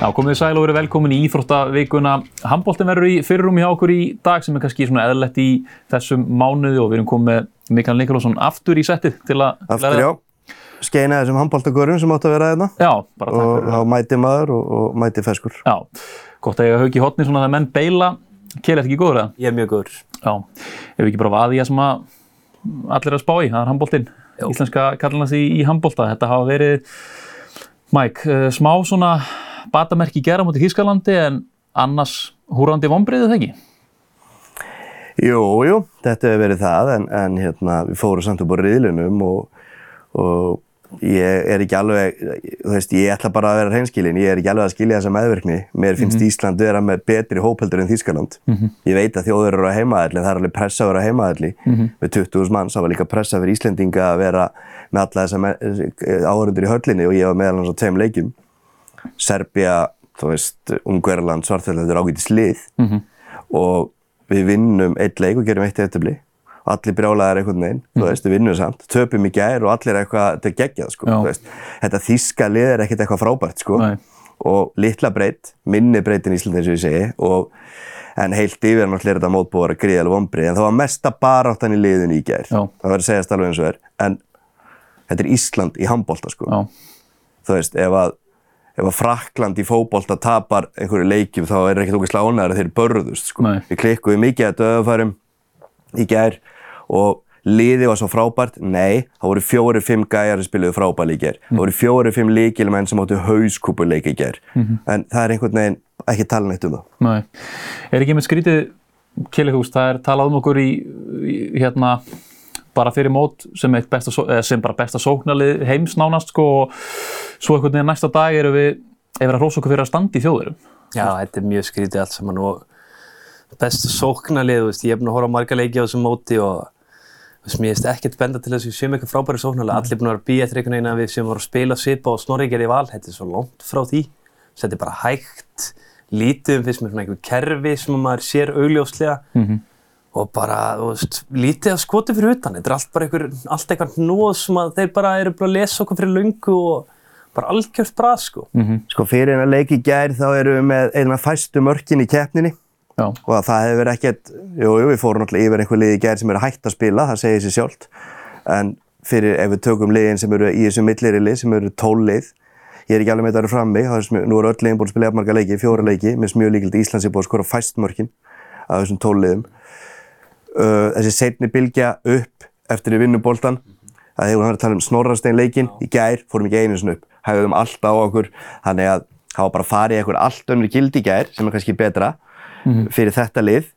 Já, komið sæl og verið velkomin í Íþróttavíkuna. Handbóltin verður í fyrirrum hjá okkur í dag sem er kannski svona eðlert í þessum mánuði og við erum komið með Mikael Nikolásson aftur í settið til að... Aftur, já. Skeina þessum handbóltagörðum sem átt að vera aðeina. Já, bara takk fyrir það. Og þá mæti maður og, og mæti ferskur. Já, gott að ég hafa hugið hotni svona þegar menn beila. Kjell, er þetta ekki góður eða? Ég er mjög góður. Já, ef við ekki bara vaði ég sem að allir er að spá í, það er handbóltinn. Íslenska kallarnas í, í handbólta. Þetta hafa verið, Mike, eh, smá svona batamerki gera mútið Þískalandi en annars húrandi vonbreiðið ekki? Jú, jú, þetta hefur verið það en, en hérna, við fórum samt upp á riðlunum og, og ég er ekki alveg, þú veist, ég ætla bara að vera hreinskilin, ég er ekki alveg að skilja þessa meðverkni. Mér finnst mm -hmm. Ísland vera með betri hópeldur en Þískaland. Mm -hmm. Ég veit að þjóður eru á heimaðalli, það er alveg pressa að vera á heimaðalli. Mm -hmm. Með 20.000 manns, það var líka pressa fyrir Íslendinga að vera með alla þessa áhörundur í höllinni og ég var meðal hans á tveim leikjum. Serbia, þú veist, Ungverðarland, Svartfjörðland, þetta er ágætið slið mm -hmm. og við vinnum eitt leik og gerum eitt eftirbli og allir brjálaðar einhvern veginn, mm þú veist, við vinnum samt, töpum í gær og allir er eitthvað til geggjað, sko, þú veist. Þetta þíska lið er ekkert eitthvað frábært, sko, Nei. og litla breytt, minni breytin í Íslandi eins og ég segi, og en heilt yfir náttúrulega er þetta mótbúar að gríða alveg vonbrið, en það var mesta baráttan í liðinu í gær, Já. það verður að segjast alveg eins og er, en þetta er Ísland í handbólta, sko. Já. Þú veist, ef að ef að Frakland í fókbólta tapar einhverju leikjum þá er það ekkert okkur slánaður að þeir börðust sko. Við klikkuðum mikið að döðafærum í gær og liði var svo frábært, nei, það voru fjóri-fimm gæjar sem spiluði frábært í gær. Mm. Það voru fjóri-fimm líkilmenn sem áttu hauskúpuleik í gær. Mm -hmm. En það er einhvern veginn ekki tala neitt um það. Nei. Er ekki með skrítið, Kjellihús, það er talað um okkur í, í hérna bara fyrir mót sem, besta, sem bara besta sóknalið heims nánast sko og svo einhvern veginn næsta dag erum við yfir að hrósa okkur fyrir að standa í þjóðurum. Já, þetta er mjög skrítið allt saman og besta sóknalið, veist, ég hef búin að horfa marga leiki á þessum móti og veist, mér finnst ekkert benda til þess að við séum eitthvað frábæri sóknalið. Allir búin að vera býja eftir einhvern veginn að við séum að vera að spila svipa og snorri gerði val, þetta er svo langt frá því. Þetta er bara hægt, lítið um fyrst með svona einhver kerfi sem maður sér augljóslega. Mm -hmm og bara, þú veist, lítið að skoti fyrir utan. Þetta er allt bara einhver, allt eitthvað nóð sem að þeir bara eru bara að lesa okkur fyrir lungu og bara algjört brað, sko. Mm -hmm. Sko fyrir en að leiki gær þá erum við með eina fæstu mörkin í keppninni Já. og það hefur ekkert, jú, jú, við fórum náttúrulega yfir einhver liði gær sem eru hægt að spila, það segir sér sjálft, en fyrir ef við tökum liðin sem eru í þessu millirili, sem eru tólið, ég er ekki alveg með þetta að vera frammi, nú eru öll liðin búin að spila jafnmarga leiki, fjóra leiki, uh, þessi setni bylgja upp eftir við vinnum bóltan að þegar við höfum að tala um snorrastein leikinn í gær fórum ekki einu sinni upp, hægðum allt á okkur. Þannig að það var bara að fara í eitthvað allt önnur gildi í gær sem er kannski betra mm -hmm. fyrir þetta lið.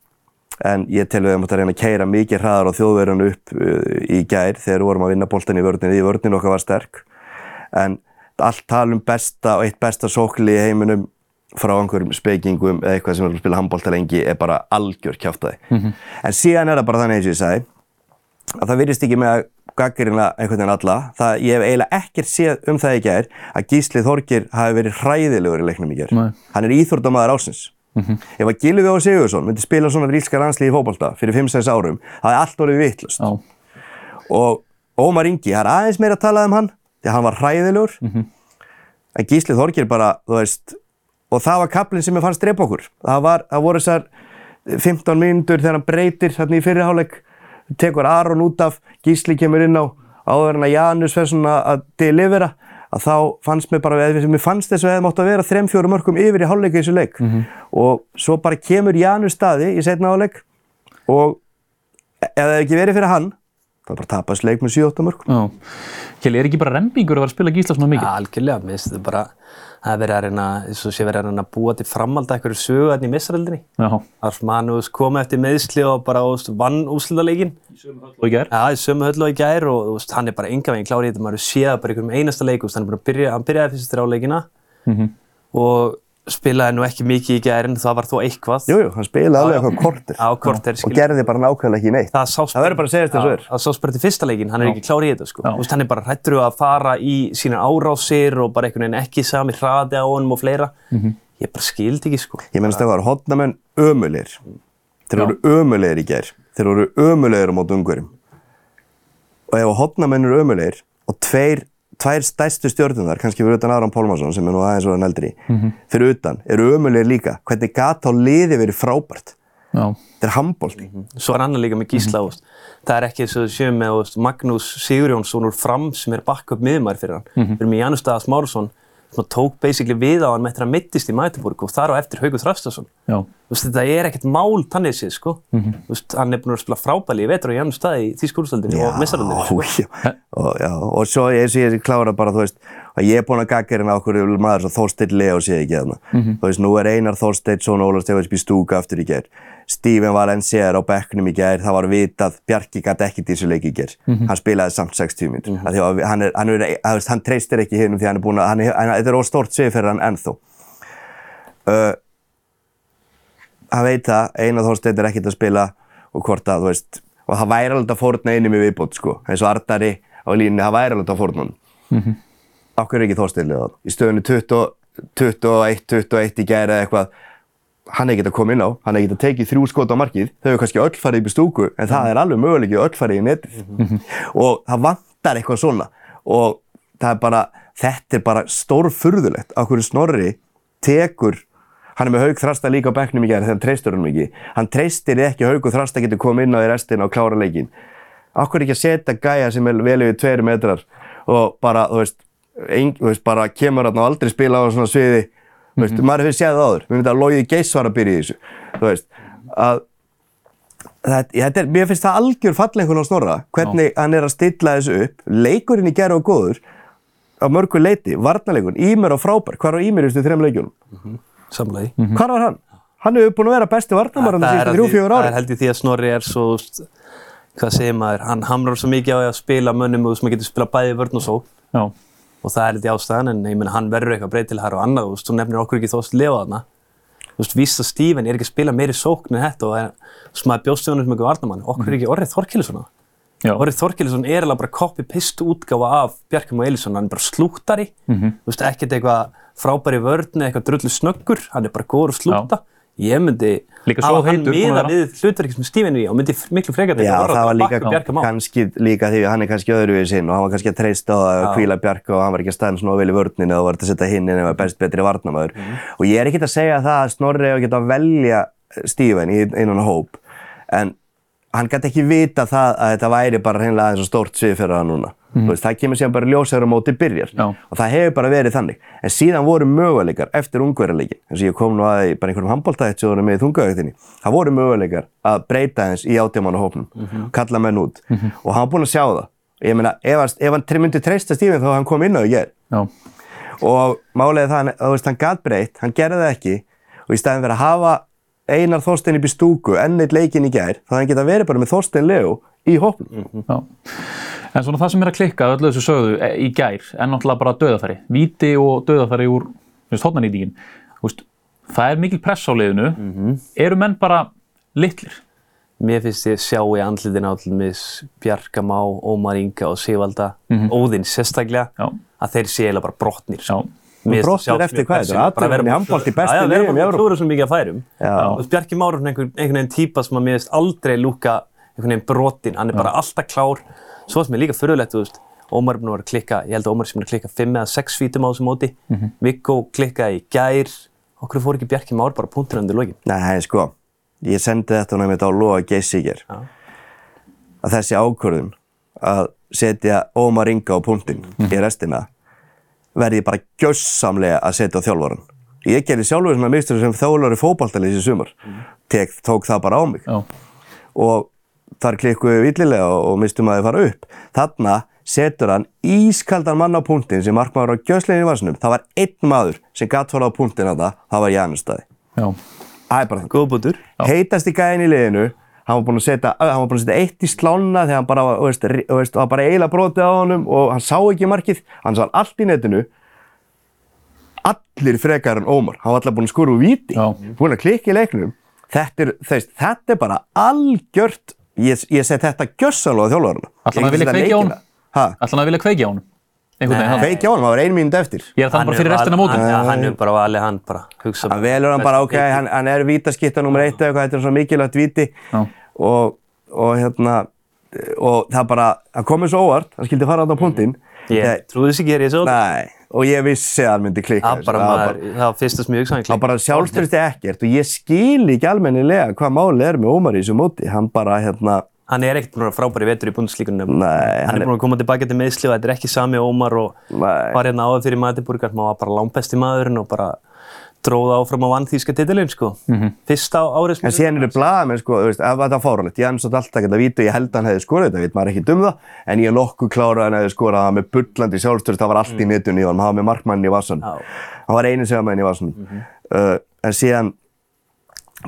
En ég tel við að við múttum að reyna að keira mikið hraðar á þjóðverðinu upp uh, í gær þegar við vorum að vinna bóltan í vörðinu því vörðinu okkar var sterk. En allt tala um besta og eitt besta sókli í heiminum frá einhverjum spekingum eða eitthvað sem er að spila handbólta lengi er bara algjör kjáftæði. Mm -hmm. En síðan er það bara þannig eins og ég sagði að það virðist ekki með að gaggarina einhvern veginn alla. Það, ég hef eiginlega ekkert séð um það ekki er að Gísli Þorgir hafi verið hræðilegur í leiknum í gerð. Hann er íþórtamaður ásins. Mm -hmm. Ef að Gilvi Ó. Sigursson myndi spila svona fyrir ílska landslíði í fókbólta fyrir 5-6 árum, það er allt orðið vittlust. Oh. Og Ómar Ingi, það er aðeins meira að tala um hann, því hann var hræðilegur. Mm -hmm. En Gísli Þorgir bara, þú veist, og það var kaplinn sem ég fannst drepa okkur. Það, var, það voru þessar 15 mínútur þegar hann breytir þarna í fyrirháleik, tekur Aron út af, Gísli kemur inn á, áður en að Janus fer svona að delivera, að þá fannst mér bara, mér fannst þess að það mátti að vera 3-4 mörgum yfir í háleika í þessu leik. Mm -hmm. Og svo bara kemur Janus staði í setna háleik og ef það hefði ekki verið fyrir hann, það bara tapast leik með 7-8 mörgum. Kjell, er ekki bara rembingur að vera að spila Gísla svona mikið? Ja, algjörlega, mér finnst þetta bara það er verið að reyna, eins og sé verið að reyna að búa til framalda eitthvað sögu hérna í missaröldinni. Þar sem hann koma eftir meðsli og bara vann úslutaleikin. Í sömu höllu og í gær. Já, í sömu höllu og í gær og veist, hann er bara enga veginn klárið þetta. Maður séða bara einhverjum einasta leik, veist, hann bara að byrja, hann byrjaði fyrst þér á leikina mm -hmm. og spilaði nú ekki mikið í gærin, það var þó eitthvað. Jújú, hann spilaði alveg eitthvað kortir. Á kortir, skilja. Og gerði bara nákvæmlega ekki neitt. Það sást það verður bara að segja þetta svo er. Það sást bara til fyrsta leikin, hann er ekki klár í þetta sko. Þú veist, hann er bara hrættur að fara í sína árásir og bara einhvern veginn ekki sami hraði á honum og fleira. Mm -hmm. Ég bara skildi ekki sko. Ég mennst að það var hodnamenn ömulegir. Þeir voru ömulegir tvær stæstu stjórnunar, kannski fyrir utan Aron Pálmarsson sem er nú aðeins og hann eldri, mm -hmm. fyrir utan, eru ömulegir líka. Hvernig gata á liði verið frábært? Já. Þetta er handbólti. Mm -hmm. Svo er annar líka með Gísla, mm -hmm. það er ekki eins og séum með Magnús Sigurjónsson úr fram sem er bakk upp miðmæri fyrir hann. Við erum í Janus Sem tók basically við á hann með þetta að mittist í Mætiborg og þar á eftir Haugur Þrastason. Þetta er ekkert mál tannig sér sko. Mm -hmm. Hann er búin að spila frábæli í vetur og í annar staði í Þýskúrústöldinni og Messaröldinni. Sko. Og, og svo eins og ég klára bara þú veist að ég er búin að gagga hérna okkur maður svo Þorstein Leo sé ekki þarna. Mm -hmm. Þú veist nú er Einar Þorsteinsson og Ólar Stefánsby stúka aftur í gerð. Stephen Valencia er á bekknum í gerð, það var vitað, Bjarki gæti ekkert í þessu leiki í gerð. Mm -hmm. Hann spilaði samt 60 minnir. Mm -hmm. Hann, hann, hann, hann treystir ekki hérna því hann er búin að, þetta er óstórt svið fyrir hann ennþó. Uh, hann veit það, Einar Þorstein er ekkert að spila og hvort að, þú veist, og það væri alveg að fórna einum í viðbót, sko. eins og Ardari á línni, það væri alveg að fórna hann. Mm -hmm. Akkur er ekki Þorstein liðað? Í stöðunni 21-21 í gerð eða eitthvað hann er ekkert að koma inn á, hann er ekkert að tekið þrjú skot á markið, þau hefur kannski öll farið upp í stúku en það er alveg möguleikið öll farið í netið mm -hmm. og það vantar eitthvað svona og er bara, þetta er bara stórfurðulegt á hverju Snorri tekur, hann er með haug þrasta líka á bekknum í gerð þegar hann treystur hann mikið, hann treystir ekki haug og þrasta getur komið inn á í restina og klára leikin. Akkur ekki að setja gæja sem er vel yfir tveiri metrar og bara, þú veist, ein, þú veist bara kemur hann og aldrei spila á svona sviði mm -hmm. maður hefur séð það áður. Við myndum að Lóði Geis var að byrja í þessu. Þú veist, að þetta er, mér finnst það algjör fallengun á Snorra, hvernig Já. hann er að stilla þessu upp. Leikurinn í gerð og góður á mörgu leiti, varnalegun, Ímer og frábær. Hvað var Ímer í þessu þrejum leikjunum? Mm -hmm. Mm -hmm. Hvað var hann? Hann hefur búin að vera besti ári. Það er held í því að Snorri er svo, hvað segir maður, hann hamrar svo mikið á að spila mönnum og sem getur spila bæði vörn og svo. Og það er litið ástæðan en ég menna hann verður eitthvað breytilegar og annað, þú veist, þú nefnir okkur ekki þóst lefa þarna. Þú veist, víst að Stíven er ekki að spila meiri sókn en þetta og það er svona bjóðstöðunum sem ekki varnamann, okkur er ekki Orrið Þorkilsson á. Orrið Þorkilsson er alveg bara copy-paste útgáfa af Bjarkjum og Elísson, hann er bara slúttari, mm -hmm. þú veist, ekkert eitthvað frábæri vörðni, eitthvað drullu snöggur, hann er bara góður að slúta. Ég myndi á hann miða við hlutverki sem Stífinn er í og myndi miklu frekar til að það var líka kannski líka því að hann er kannski öðruvið sinn og hann var kannski að treysta á að kvíla Bjarka og hann var ekki að staðin svona vel í vörninu og var að setja hinn inn eða best betri varnamöður mm. og ég er ekki að segja það að Snorri hefur getið að velja Stífinn í einan hóp en hann gæti ekki vita það að þetta væri bara hreinlega aðeins og stórt svið fyrir það núna. Mm. Veist, það kemur síðan bara ljósaður á móti byrjar Já. og það hefur bara verið þannig. En síðan voru möguleikar eftir ungverðarleikin, eins og ég kom nú að bara einhverjum handbóltæðitsjóðunum með þungaugtinni, það voru möguleikar að breyta eins í átjámanahópnum, mm -hmm. kalla menn út mm -hmm. og hann búinn að sjá það. Ég meina, ef, ef hann myndi treysta Stífinn þá hann kom inn á ég. Og málega það, þú veist, hann gæt breytt, hann gerði það ekki og í staðin fyrir að hafa Einar Þorstein upp í stúku, enneitt leikin í gær, þá hann geta verið bara með Þorstein Leo í hópum. Mm -hmm. En svona það sem er að klikka öllu þessu sögðu e, í gær er náttúrulega bara döðafæri. Víti og döðafæri úr hóttanýtingin. Það er mikil press á liðinu. Mm -hmm. Eru menn bara litlir? Mér finnst ég sjá í andlitin á allmis Bjarkamá, Ómar Inga og Sigvalda, mm -hmm. Óðinn sérstaklega, Já. að þeir sé eiginlega bara brotnir. Já. Brottir eftir hvað þetta? Aðverðin í handbólt í besti liðum í Európa. Er bara klúður svo mikið að færum. Bjarki Máru er einhvern veginn típa sem að mér finnst aldrei lúka einhvern veginn brotinn. Hann er bara alltaf klár. Svo sem er líka fyrirlegt, þú veist, Ómar er búinn að klikka, ég held að Ómar er búinn að klikka 5 eða 6 fítum á þessu móti. -hmm. Viggo klikkaði í gær. Okkur fór ekki Bjarki Máru bara punktur undir lokin? Nei, sko, ég sendi þetta námið á Lóa Geysíker að þessi ákvörðun að setja Ómar Inga á punktin -hmm. í restina verði ég bara gjössamlega að setja á þjálfvaran. Ég gerði sjálfur svona mistur sem þjálfur í fókbaltalið í sumar. Tek, tók það bara á mig. Já. Og þar klikkuði við villilega og mistum að þið fara upp. Þarna setur hann ískaldan mann á punktin sem markmaður á gjösleginu varsnum. Það var einn maður sem gatt fór á punktin að það, það var Janustæði. Já. Það er bara það. Góðbútur. Heitast í gæðin í liðinu hann var búinn að setja, hann var búinn að setja eitt í slána þegar hann bara, veist, veist, var bara eiginlega brotið á honum og hann sá ekki markið, hann sá allt í netinu. Allir frekar en Ómar, hann var alltaf búinn að skóra úr viti, búinn að klikka í leiknum. Þetta er, þeist, þetta er bara algjört, ég, ég seti þetta gjössalóða þjálfurinn. Alltaf hann vilja kveikja á honum? Alltaf hann vilja kveikja á honum? Feiki á hann, það var ein mínund eftir. Ég er þannig bara fyrir restina mótum. Ja, hann er bara valið, hann bara hugsa. Hann velur hann bara, ok, hann, hann er vítaskitta nr. 1 eða eitthvað, þetta er svona mikilvægt víti og, og hérna, og það bara, það komið svo óvart, hann skildi fara á punktinn, Ég trúði þess ekki að ég svo. Nei, og ég vissi að hann myndi klikka. Það bara maður, það var fyrsta sem ég hugsaði klikka. Það bara sjálfstyrsti ekkert og ég skil ekki almennilega hvað málið er með Ómar í þessu móti. Hann bara, hérna... Hann er ekkert búin að frábæri vetur í búinslíkunum. Nei. Hann, hann er búin að koma tilbaka til meðsli og þetta er ekki sami Ómar og Nei. var hérna áður fyrir Matiburgar. Hann var bara langbæsti maðurinn og bara dróða áfram á vannþýska titilinn sko, mm -hmm. fyrsta árið En síðan eru blaðamenn sko, þú veist, það var fáralegt, ég ansótt alltaf ekki að vita og ég held að hann hefði skorað þetta, veit maður ekki dum það, en ég er nokkuð klárað að hann hefði skorað það með bullandi sjálfstörst, það var allt mm. í netun í hann, hann var með markmann í vassan, hann var einu segjaman í vassan, mm -hmm. uh, en síðan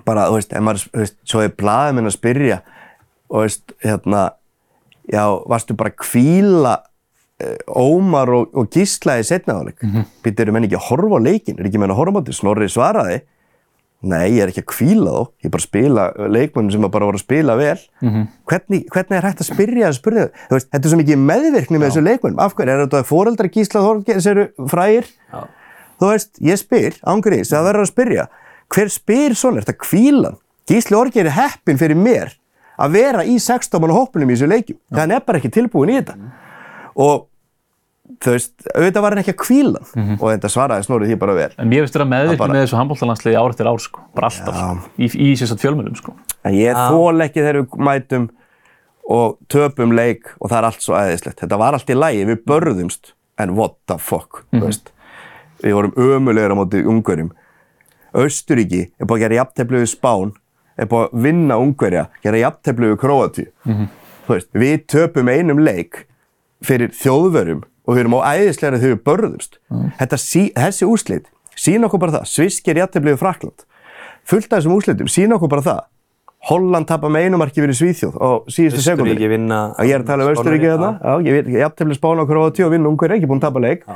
bara, þú veist, en maður, þú veist, svo er blaðamenn að spyrja og, veist, hérna, já, varstu bara kvíla Eh, Ómar og, og Gísla í setnaðaleg mm -hmm. býttir um henni ekki að horfa á leikin er ekki meina að horfa á þetta, Snorri svaraði nei, ég er ekki að kvíla þá. Ég er bara að spila leikmennum sem bara voru að spila vel. Mm -hmm. hvernig, hvernig er hægt að spyrja að það, veist, þetta er svo mikið meðvirkni með þessu leikmennum, af hverju, er þetta fóreldra Gísla Þorgers eru frægir? Já. þú veist, ég spyr, ángurins, það verður að spyrja. Hver spyr svona, er þetta kvílan Gísli Þorgers er heppin fyrir mér að vera í 16 mann hópunum í þessu leikum, þannig að hann er bara ekki tilbúin í þetta. Mm og þú veist, auðvitað var hann ekki að kvíla mm -hmm. og þetta svaraði snórið því bara vel. En veist þér að meðvirkni með þessu handbóltalandsliði ár eftir ár sko, bara alltaf, ja. í, í sérstaklega fjölmjölum sko. En ég þól ekki þegar við mætum og töpum leik og það er allt svo æðislegt. Þetta var allt í lægi, við börðumst. En what the fuck, mm -hmm. þú veist. Við vorum ömulegur á móti ungverjum. Östuríki er búin að gera jafntefni við Spán er búin að vinna ungverja gera jafntefni við Kroati mm -hmm. veist, við töpum einum leik fyrir þjóðverjum og við erum á æðislega þegar við börðumst. Mm. Sí, þessi úslit sína okkur bara það. Sviskir jættibliðu Frakland. Fullt af þessum úslitum sína okkur bara það. Holland tapar með einumarki fyrir Svíþjóð á síðustu sekundin. Östuríki vinna... Ég er að tala um Östuríki þarna. Jættiblið spána okkur á tíu og vinna ungur ekki búin að tapa leik.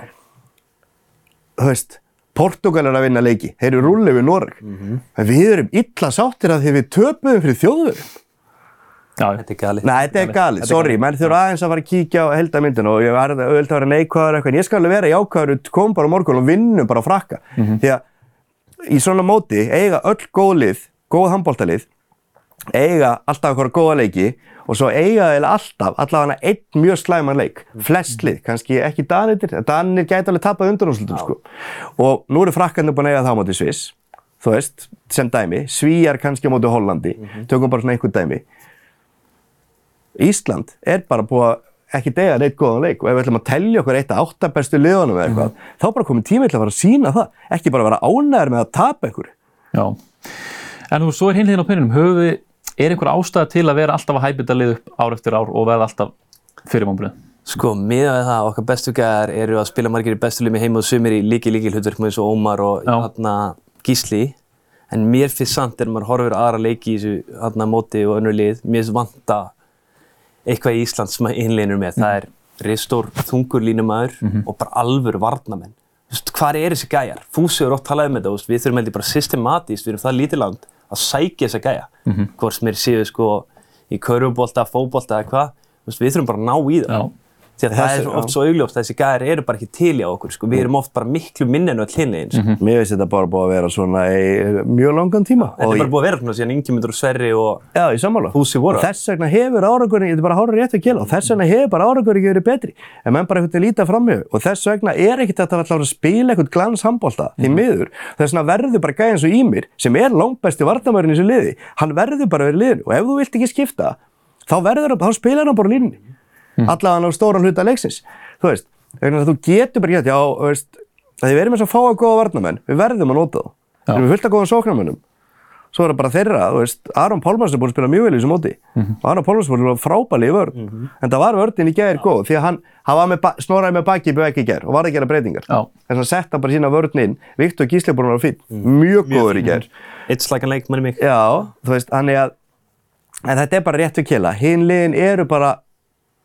Þú veist, Portugal er að vinna leiki. Þeir eru rúlið við Noreg. Mm -hmm. En við erum illa sáttir að því við töpuðum fyrir þjóðverðum. Já, þetta er galið. Nei, þetta er galið, sorry, menn þurfa aðeins að fara að kíkja á heldamindinu og ég var auðvitað að vera neikvæður eitthvað, en ég skal alveg vera jákvæður, kom bara morgun og vinnum bara að frakka. Mm -hmm. Því að í svona móti eiga öll góð lið, góð handbóltalið, eiga alltaf eitthvað góða leiki og svo eiga þeir alltaf, allavega einn mjög slæman leik, flest lið, kannski ekki Danir, Danir gæti alveg tapað undanúslutum sko. Og nú eru frakkarnir búin að eiga það á móti Sviss, þú veist, sem dæmi, Svíjar kannski á móti Hollandi, -hmm. tökum bara svona einhvern dæmi. Ísland er bara búið að ekki degja neitt góðan leik og ef við ætlum að tellja okkur eitt af áttabestu liðunum eða eitthvað, mm. þá bara komið tímið til að fara að sína það, ekki bara að vera ánæður með að tapa einhverju. Já, en þú svo er hinliðin á pinnunum, höfu við, er einhver ástæða til að vera alltaf að hæpita lið upp ár eftir ár og verða alltaf fyrirmómbrið? Sko, miða við það, okkar bestu gæðar eru að spila margir í bestu lið með heima og sumir í líki líki hlutverk með þessu Ómar og hana, Gísli en mér finnst samt er maður horfir aðra leiki í þessu hana, móti og önnur lið, mér finnst vanta eitthvað í Ísland sem innleinur með. Mm. Það er ristór þungurlínumæður mm -hmm. og bara alvöru varnamenn. Hvað er þessi gæjar? Fúsi er ótt talað um þetta. Veist, við þurfum heldur bara systematíst, við erum það lítið land, að sækja þessa gæja. Mm -hmm. Hvort sem er séu sko í körubólta, fóbólta eða hvað. Við þurfum bara að ná í það. Því að það er oft svo augljóft að þessi gæðir eru bara ekki til í okkur sko. Við erum oft bara miklu minni en öll hinlegin sko. mm -hmm. Mér finnst þetta bara búið að vera svona í mjög langan tíma. Þetta er bara búið að vera svona síðan Ingemyndur og Sverri og Já, í sammála. Húsi voru. Þess vegna hefur árangurinn, þetta er bara hára rétt að kila, og þess vegna hefur bara árangurinn ekki verið betri. En menn bara eitthvað lítið framhjöfu og þess vegna er ekkert að það að spila eitthvað glans handbólta mm -hmm. því mhm. miður. Þess vegna verður bara gæðin svo í mér sem er langbæsti vartamærin í þessu liði. Hann verður bara verið liðinu og ef þú vilt ekki skipta þá, verður, þá spilar hann bara línni. Mm. Allavega á stóran hluta leiksins þú veist, þú getur bara gett, já, veist, að við erum eins og fáið góða varnamenn, við verðum að nota þá. Við erum fullt af góða sóknarmennum. Svo er það bara þeirra, þú veist, Aron Pálmars er búin að spila mjög vel í þessu móti. Mm -hmm. Aron Pálmars er búin að spila frábæli í vörð. Mm -hmm. En það var vörðin í gerð góð, því að hann, hann var með snoraði með baki í bæki í gerð og var að gera breytingar. Þess að hann setta bara sína vörðin inn. Viktor Gísli er búin að vera fín, mm. mjög góður í gerð. It's like a lake, manni mig. Já, þú veist, hann er að, en þetta er bara rétt við kila. Hinn liðin eru bara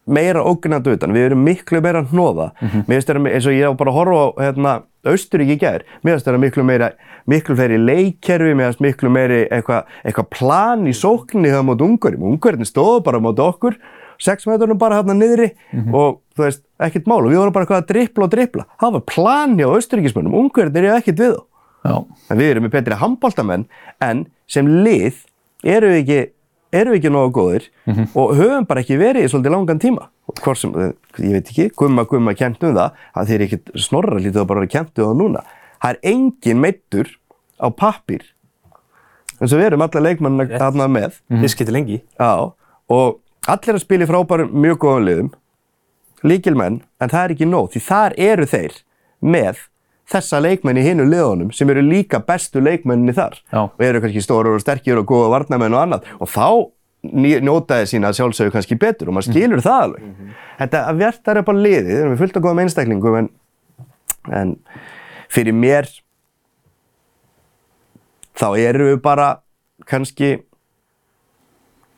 meira ógnandi utan, við erum miklu meira hnóða. Mm -hmm. Mér finnst þetta eins og ég á bara að horfa á hérna, Austuríki í gær, mér finnst þetta miklu meira, miklu meiri leikkerfi, mér finnst miklu meiri eitthvað eitthva plan í sókninni það mot ungurum. Ungurinn stóðu bara mot okkur, sex metrunum bara hérna niðri mm -hmm. og þú veist, ekkert mál og við vorum bara eitthvað að drippla og drippla. Það var plan hjá Austuríkismönnum, ungurinn er ekkert við þá. En við erum með betri handbóltamenn en sem lið eru við ekki erum við ekki nógu góðir Mhm. og höfum bara ekki verið í svolítið langan tíma. Sem, eh, ég veit ekki, gumma gumma kent um það, að þeir ekki snorra lítið og bara verið kent um það núna. Það er engin meittur á pappír eins og við erum alla leikmannina þarna með. Þið skiptir lengi. Já, og allir að spila í frábærum mjög góðum liðum, líkilmenn, en það er ekki nóg, því þar eru þeir með þessa leikmenn í hinu liðunum sem eru líka bestu leikmenninni þar Já. og eru kannski stórar og sterkir og góða varnamenn og annað og þá ní- njóta þeir sína sjálfsögur kannski betur og maður skilur það alveg. Þetta að verðar er bara liðið, við erum fullt af góðum einstaklingum en, en fyrir mér þá erum við bara kannski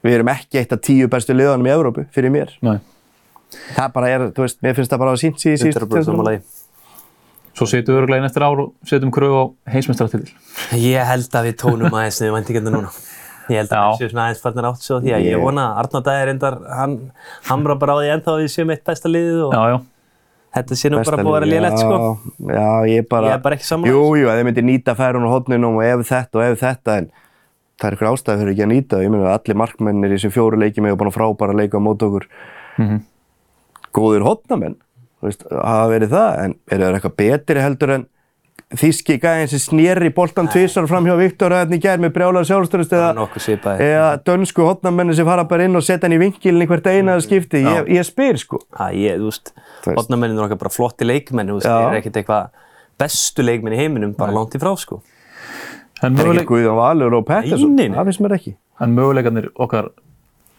við erum ekki eitt af tíu bestu liðanum í Evrópu fyrir mér. Nei. Það bara er, þú veist, mér finnst það bara að sínt síðan síðan. 100% samanlagi. Svo setjum við öruglega inn eftir ár og setjum krögu á heimsmeistaratitil. Ég held að við tónum aðeins niður væntingarna núna. Ég held að við séum svona aðeins farnir átt svo því að ég vona að Arnar Dæði reyndar, hann hamra bara á því ennþá að við séum eitt besta liðið og Já, já. þetta sé nú bara búið að vera lið. lélegt sko. Já, já, ég bara... Ég er bara ekki sammála Jú, þessu. jú, að þeir myndi nýta færun á hodninum og ef þetta og ef þetta, en það er ykkur ástæði fyrir ekki að nýta. Ég meina að allir markmennir í þessum fjóru leikjum hefur búin að frábæra leika á mót okkur. Góðir hodnamenn, þú veist, hafa verið það, en eru það eitthvað betri heldur en þíski gæðin sem snýri boltan tvísar fram hjá Viktor að þetta í gær með brjálar sjálfstörust eða, eða dönsku hodnamenni sem fara bara inn og setja hann í vinkilin í hvert einaða skipti. Ég, ég spyr sko. að ég, þú veist, hotnamennin er okkar bara flotti leikmenn, þú veist, þeir eru ekkert eitthvað bestu leikmenn í heiminum, bara langt í frá, sko. En, Það er möguleik, ekki Guðjón Valur og Pettersson, það finnst mér ekki. en möguleikarnir okkar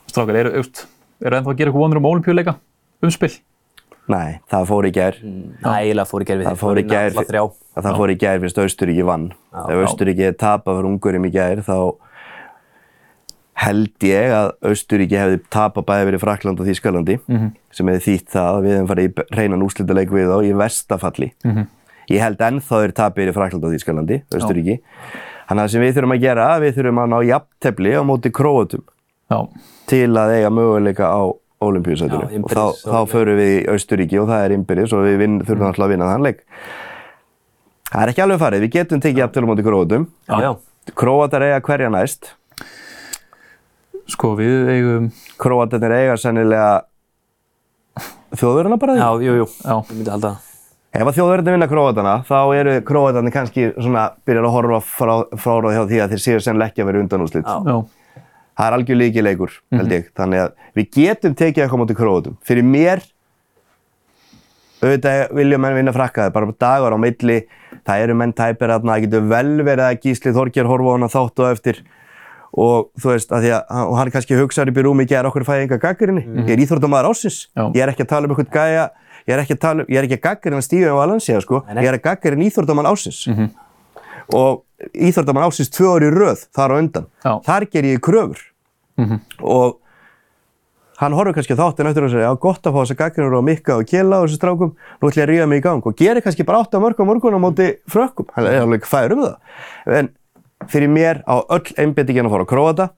strákar eru, eru, eru ennþá að gera eitthvað vonur um olimpíuleika? Umspill? Nei, það fór í gær. Ægilega fór í gerð við Það fór í gær, Alla þrjá. að það fór í gær fyrst Austuríki vann. Ef Austuríki tapað fyrir Ungurum í gær þá held ég að Austuríki hefði tapað bæði verið Frakland og Þýskalandi sem hefði þýtt það að við hefum farið í reynan úrslitaleik við þá í vestafalli. Ég held ennþá þeir tapið verið Frakland og Þýskalandi, Austuríki. Þannig að það sem við þurfum að gera, við þurfum að ná jafntefli á móti króatum Já. til að eiga möguleika á olimpíusætinu Já, og þá, og- þá förum við í Austuríki og það er innbyrðis og við vinn, þurfum alltaf að vinna þann leik. Það er ekki alveg farið, við getum tekið jafntölu móti króatum. Króatar eiga hverja næst. Sko við eigum, Króatarnir eiga sennilega þjóðverðina bara því. Já, jú, jú. já, Ég myndi halda það. Ef að þjóðverðinni vinna króatarna, þá eru króatarnir kannski svona, byrjar að horfa frá, frá hjá því að þeir séu sennilega ekki að vera undanúslit. Já. já, Það er algjör líki leikur, held ég. Þannig að við getum tekið eitthvað móti króatum. Fyrir mér, auðvitað vilja menn vinna frakkaði, bara dagar á milli, það eru menn tæpir að það getur vel verið að Gísli Þorger horfa á hana þátt og eftir. Og þú veist, að því að hann kannski hugsaður upp í rúmi, ég er okkur fæði enga gaggarinni, ég er íþróttamæður ásins, Já. ég er ekki að tala um eitthvað gæja, ég er ekki að tala um, ég er ekki að gaggarinn að stíða um Valencia, sko, ég er að gaggarinn íþróttamann ásins og íþróttamann ásins tvö í röð þar á undan, Já. þar ger ég kröfur. Og hann horfur kannski á þáttin eftir og segja, já gott að fá þessa gaggrinur á Mikka og Kjela og þessu strákum, nú ætlum ég að ríða mig í gang. Og gerir kannski bara 8 mörg á morgun á móti frökkum, hann er alveg fær um það. En fyrir mér á öll einbettingin að fara á Króata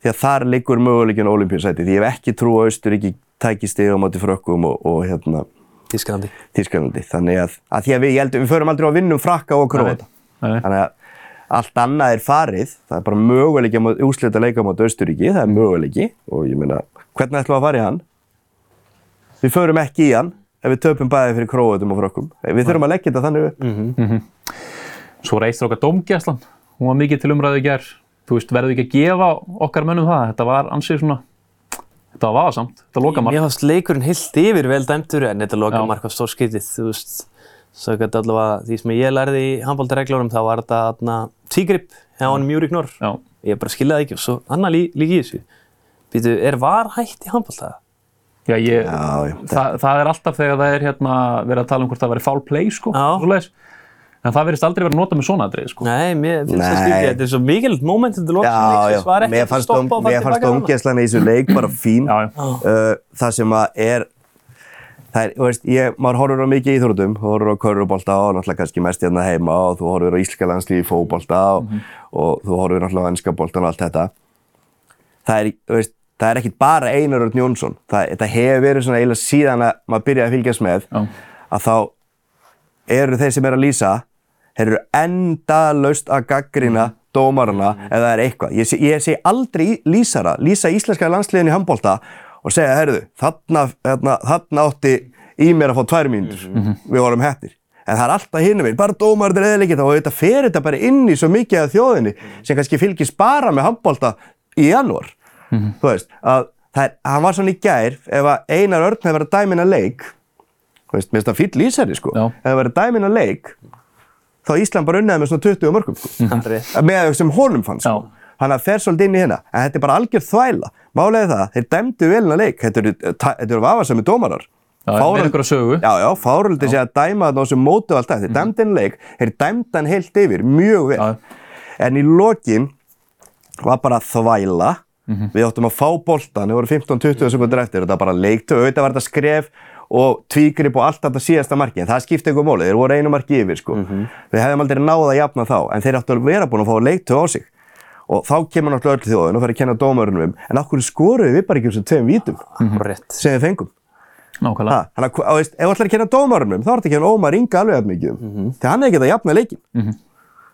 því að þar liggur möguleikin olimpíusæti því ég hef ekki trú á Austuríki tæki stig á móti frökkum og, og hérna Tískalandi. Þískalandi, þannig að, að því að við, ég held, við förum aldrei á að vinna um frakka og nei. þannig að allt annað er farið, það er bara möguleiki að úslita leika mot Austuríki, það er möguleiki og ég meina, hvernig ætlum við að fara í hann? Við förum ekki í hann ef við töpum bæði fyrir króatum og frökkum. Við þurfum að leggja þetta þannig upp. Svo reist okkar dómgæslan, hún var mikið til umræðu í gerð. Þú veist, verður ekki að gefa okkar mönnum það? Þetta var ansið svona, þetta var vafasamt, þetta loka marg. Mér fannst leikurinn heilt yfir vel dæmtur en þetta loka Já. mark var stór skritið, þú veist. Svo ekki allavega því sem ég lærði í handbóltareglunum þá var þetta þarna tígrip hjá hann mjúri knor. Já, Ég bara skiljaði ekki og svo annar lí, líki í þessu. Býtu, er var hægt í handbólta? já, ég, Já, já. það, það er alltaf þegar það er hérna verið að tala um hvort það væri foul play, sko, svoleiðis. En það verðist aldrei verið að nota með svona aðrið, sko. Nei, mér finnst það skrítið, þetta er svo mikilvægt moment til loks var ekki mér hægt að fannst, stoppa og fara mér fannst tilbaka dómgæslan í þessu leik bara fín. Já, já. Uh, það sem að er, það er, þú veist, ég, maður horfur á mikið íþrótum, þú horfur á körfubolta og náttúrulega kannski mest hérna heima og þú horfur á íslenska landslífi í fótbolta og, og þú horfur náttúrulega á ennska boltan og allt þetta. Það er, þú veist, það er ekkit bara Einar Örn Jónsson, það, þetta hefur verið svona eiginlega síðan að maður byrjaði að fylgjast með Já. að þá eru þeir sem er að lýsa þeir eru endalaust að gaggrina dómarana mm. ef það er eitthvað. Ég segi sé aldrei lýsara, lýsa íslenska landsliðin í handbólta og segja, herruðu, þarna, þarna, þarna átti í mér að fá tvær mínútur, mm -hmm. við vorum hefnir. En það er alltaf hinn um einn, bara dómarður eða ekki og þetta fer þetta bara inn í svo mikið af þjóðinni sem kannski fylgis bara með handbólta í janúar. Mm -hmm. Þú veist, að það er, hann var svona í gær, ef einar örn hefur verið að dæmina leik, þú veist, mér finnst það fýll lýsari sko, Já. ef það verið að dæmina leik, þá Ísland bara unnaði með svona 20 mörgum sko. Mm -hmm. Með það sem honum fann sko. Þannig að það fer svolítið inn í hérna, en þetta er bara algjör þvæla. Málega það, þeir dæmdu velina leik, þetta eru vafasami dómarar. Já, með einhverja sögu. Já, já, fáröldi sé að dæma það á sem mótu alltaf. Þeir dæmdi henni leik, þeir dæmdi hann heilt yfir, mjög vel. Já. En í lokin var bara þvæla. Mm -hmm. Við áttum að fá boltan, það voru 15-20 sekundur eftir, þetta var bara leiktu, auðvitað var þetta skref og tvígrip og allt þetta síðasta marki. En það skipti eitthvað móli, þeir voru einu marki yfir, sko. Mm -hmm. Við hefðum aldrei náða að jafna þá, en þeir áttu að vera búin að fá leiktu á sig. Og þá kemur náttúrulega öll þjóðin og fer að kenna dómarunum um, en okkur skoruðu við bara ekki um sem tveim vítum mm -hmm. sem við fengum. Nákvæmlega. Þannig að, ef þú ætlar að kenna dómarunum, þá ertu ekki að Ómar Inga alveg af mikið. Mm -hmm. Þegar hann hefði getað jafnað leikin. Mm -hmm.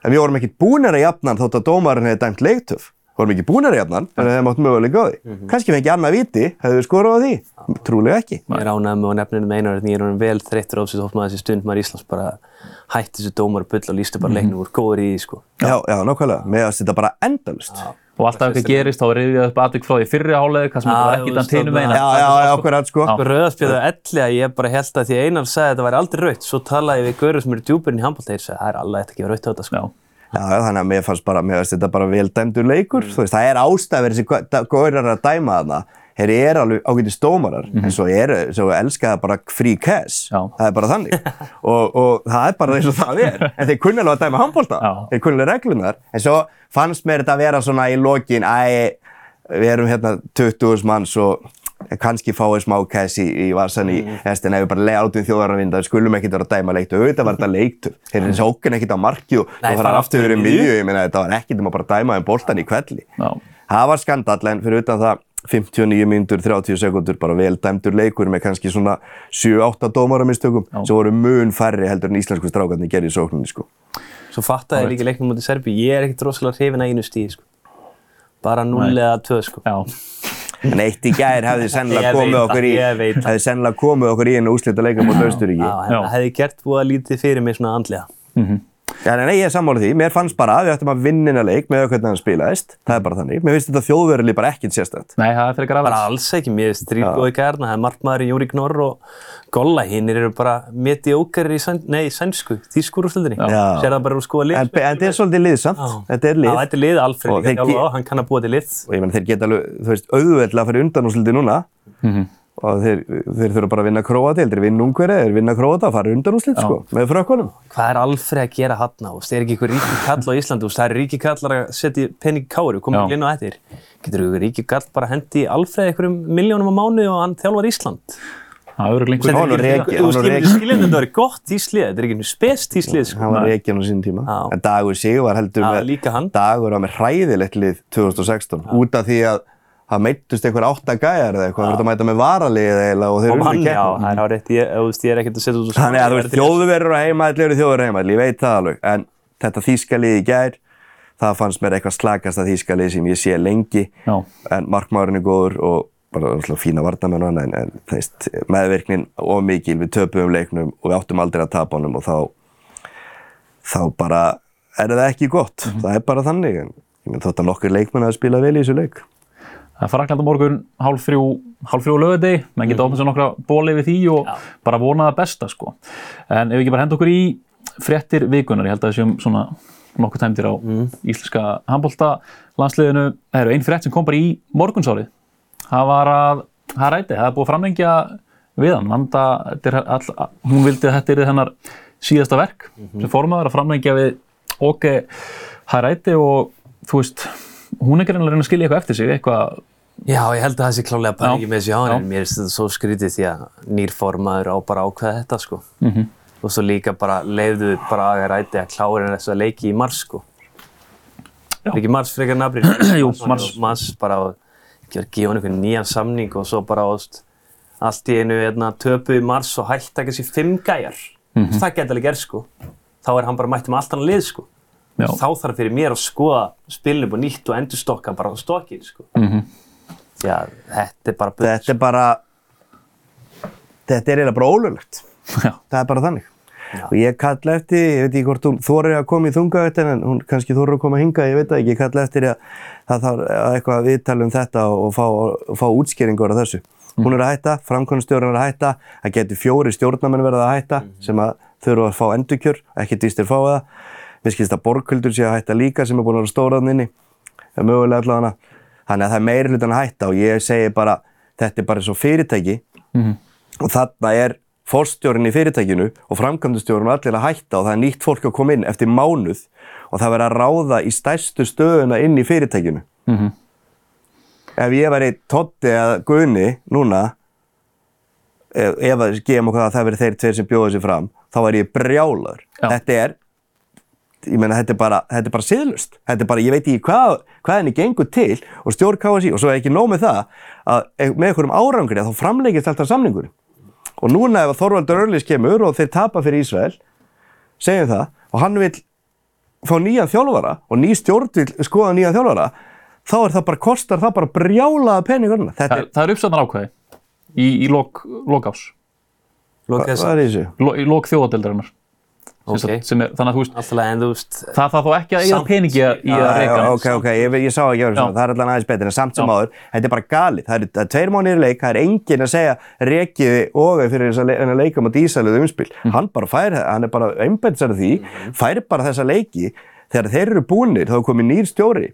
En við vorum ekki búinir að jafna hann þótt að dómarun hefði dæmt leiktöf. Vorum ekki að jafna hann, en það mátt mögulega á því. Mm -hmm. Kanski fengi annað viti, hefðu við skorað á því. Trúlega ekki. Ég er ánægð með nefninu einar að ég er vel þreyttur á þessu hófmaður þessi stund maður Íslands bara hætti þessu dómar bull og lístu bara leiknum úr góður í því sko. Já, já, nákvæmlega. Mér finnst þetta bara endalust. Já og alltaf eitthvað gerist, þá reyðið upp aðtök frá því fyrri álega, hvað sem var ekki þann tínum eina. Já, já, já, okkur aðeins sko. Rauðarspjöðu elli að ég bara held að því einar sagði að þetta væri aldrei rauðt, svo talaði við gaurið sem eru djúburinn í handbóltegir, það er alveg eftir ekki að rauðt á þetta sko. Já, já, þannig að mér fannst bara, mér finnst þetta bara vel dæmdur leikur, mm. þú veist, það er ástæður þessi gaurar að dæma þarna. Þeir eru alveg ágætið stómarar mm -hmm. en svo eru, svo elska það bara free cash. Já. það er bara þannig. Og, og það er bara eins og það er. En þeir kunna alveg að dæma handbólta, þeir kunna alveg reglunar en svo fannst mér þetta að vera svona í lokin æ, við erum hérna 20.000 manns og kannski fáið smá cash í, í varsan í mm. en ef við bara leiði átum þjóðararvinda þá skulum ekki vera að dæma leiktu, auðvitað var þetta leiktu þeir eru sókinn ekkert á marki og það var aftur verið miðju, ég meina þetta var ekkert um að bara dæma um bóltan í kvelli það var skandall en fyrir utan það 59 minútur, 30 sekundur, bara vel dæmdur leikur með kannski svona 7-8 dómaramistökum sem voru mun færri heldur en íslensku strákarnir gerði í sókninni sko. Svo fattaði ég líka leiknum mútið Serbi, ég er ekkert rosalega hrifin að einu stíð sko. Bara 0 eða 2 sko. En eitt í gær hefði sennilega komið okkur í, hefði sennilega komið okkur í einu úslita leika mot Austuríki. Það hefði gert búið að lítið fyrir mig svona andlega. Mm -hmm. Já, nei, ég er sammálið því. Mér fannst bara að við ættum að vinna inn að leik með hvernig hann spilaðist. Það er bara þannig. Mér finnst þetta þjóðverðili bara ekkert sérstætt. Nei, það er fyrir grafans. Bara alls ekki. Mér finnst Stríkói Gærna, það er markmaður í Júri Knorr og Golla. Hinn eru bara mediókari í, sæn, nei, sænsku, þýskur úrstöldinni. Sér það bara úr skoða lið. En, en þetta er svolítið lið, samt. Þetta er lið. Já, þetta er lið. Alfred. Hann kann að búa til lið. Og ég menn, þeir geta alveg, þú veist, auðveldlega að fara undan úrstöldið núna. Mm -hmm og þeir, þeir þurfa bara að vinna Kroati, þeir vinna Ungveri, þeir vinna Kroata og fara undan úr slitt sko, með frökkunum. Hvað er Alfred að gera hann á? Það er ekki einhver ríki kall á Íslandu, það er ríki kallar að setja penning káru, koma ekki inn á eftir. Getur þú ríki kall bara að hendi Alfred einhverjum miljónum á mánu og hann þjálfar Ísland? Það verður lengur. Var. Þú skiljum þetta að vera gott íslið, þetta er ekki einhvern spest íslið sko. Hann var reygin á sín tíma. En Dagur Sigur heldur með, Dagur var með hræðilegt lið 2016 út af því að það meittust einhver áttagæjar eða eitthvað, þú ert að mæta með varalið eða og þeir eru undir keppnum. Já, það er á rétt, ég, er ekkert að setja út úr svona. Þannig að þú veist, þjóðverður og heimaðli eru þjóðverður og heimaðli, ég veit það alveg, en þetta þýskalið í gær, það fannst mér eitthvað slagast að þýskalið sem ég sé lengi, Já. en markmárinn er góður og bara alltaf fína varnamenn og annað, en, en þeist, meðverknin og mikil, við töpum leiknum og við áttum aldrei að tapa honum og þá, þá bara er það ekki gott, mm -hmm. það er bara þannig, en þótt að nokkur leikmenn að spila vel í þessu leik. Það er Frakland á morgun, hálf þrjú, hálf þrjú lögadegi, menn geta ofnast mm. nokkra bóli við því og Já. bara vona það besta sko. En ef við ekki bara henda okkur í frettir vikunar, ég held að þessum svona nokkuð tæmtir á mm. íslenska handbólta landsliðinu. Það eru einn frett sem kom bara í morgunsárið. Það var að, það ræti, það er búið að framlengja við hann. Vanda, all, hún vildi að þetta er hennar síðasta verk mm -hmm. sem formaður að framlengja við okki það ræti og þú veist, hún er að reyna að skilja eitthvað eftir sig, eitthvað Já, ég held að það sé klálega bara ekki með þessu hjá en mér finnst þetta svo skrítið því að nýrformaður á bara ákveða þetta sko. Mm -hmm. Og svo líka bara leiðuðu bara að ræti að klára þess að leiki í mars sko. Ekki mars frekar nafnir. Jú, mars. Mars bara að gefa hann einhvern nýjan samning og svo bara ást allt í einu hérna, töpu í mars og hætti ekki þessi fimm gæjar. Mm -hmm. Það geta alveg gerð sko. Þá er hann bara mættið með allt hann að lið sko. Já. þá þarf fyrir mér að skoða spilinu búið nýtt og endur stokka bara á stokkin sko. mm -hmm. Að þetta er bara bull, þetta er bara þetta er eiginlega bara ólulegt það er bara þannig Já. og ég kalla eftir, ég veit ekki hvort hún þorir að koma í þungaðutin en hún kannski þorir að koma að hinga, ég veit ekki, ég kalla eftir að það þarf eitthvað að viðtala um þetta og fá, fá útskýringur á þessu. Mm. Hún er að hætta, framkvæmstjórn er að hætta, það getur fjóri stjórnamenn verið að hætta mm. sem að þurfa að fá endurkjör, ekki dýstir fá það. Mér skilst að borgkuldur sé að hætta líka sem er búin að vera stóraðn inni, er mögulega allavega. Þannig að það er meiri hlutan að hætta og ég segi bara, þetta er bara svo fyrirtæki mm. og þarna er fórstjórn í fyrirtækinu og framkvæmdustjórn og allir að hætta og það er nýtt fólk að koma inn eftir mánuð og það verður að ráða í stærstu stöðuna inn í fyrirtækinu. Mm -hmm. Ef ég væri Totti eða Gunni núna, ef, ef að gefum okkur að það verður þeir tveir sem bjóða sér fram, þá væri ég brjálar. Já. Þetta er, ég meina þetta er bara, þetta er bara siðlust. Þetta er bara, ég veit ekki hvað, hvað henni gengur til og stjórn KSI og svo er ekki nóg með það að með einhverjum árangri að þá framleikist alltaf samningur. Og núna ef Þorvaldur Örlis kemur og þeir tapa fyrir Ísrael, segjum það, og hann vil fá nýjan þjálfara og ný stjórn vil skoða nýjan þjálfara, þá er það bara, kostar það bara brjálaða peningur. Það, það er uppsöndar ákveði í, í lok, lokás. Lok Hvað er þessu? Í lok þjóðadeildarinnar. Okay. Er, þannig að þú veist, það þarf þó ekki að eiga peningi í að reyka ok, ok, ég, ég sá ekki að það er alltaf aðeins betur en samt sem áður, þetta er bara galið. Það er, tveir mánuðir leik, það er engin að segja reykiði og fyrir þess að leika með dísaluð umspil, mm. hann bara fær hann er bara einbæðsar því mm. fær bara þessa leiki, þegar þeir eru búinir þá er komið nýr stjóri.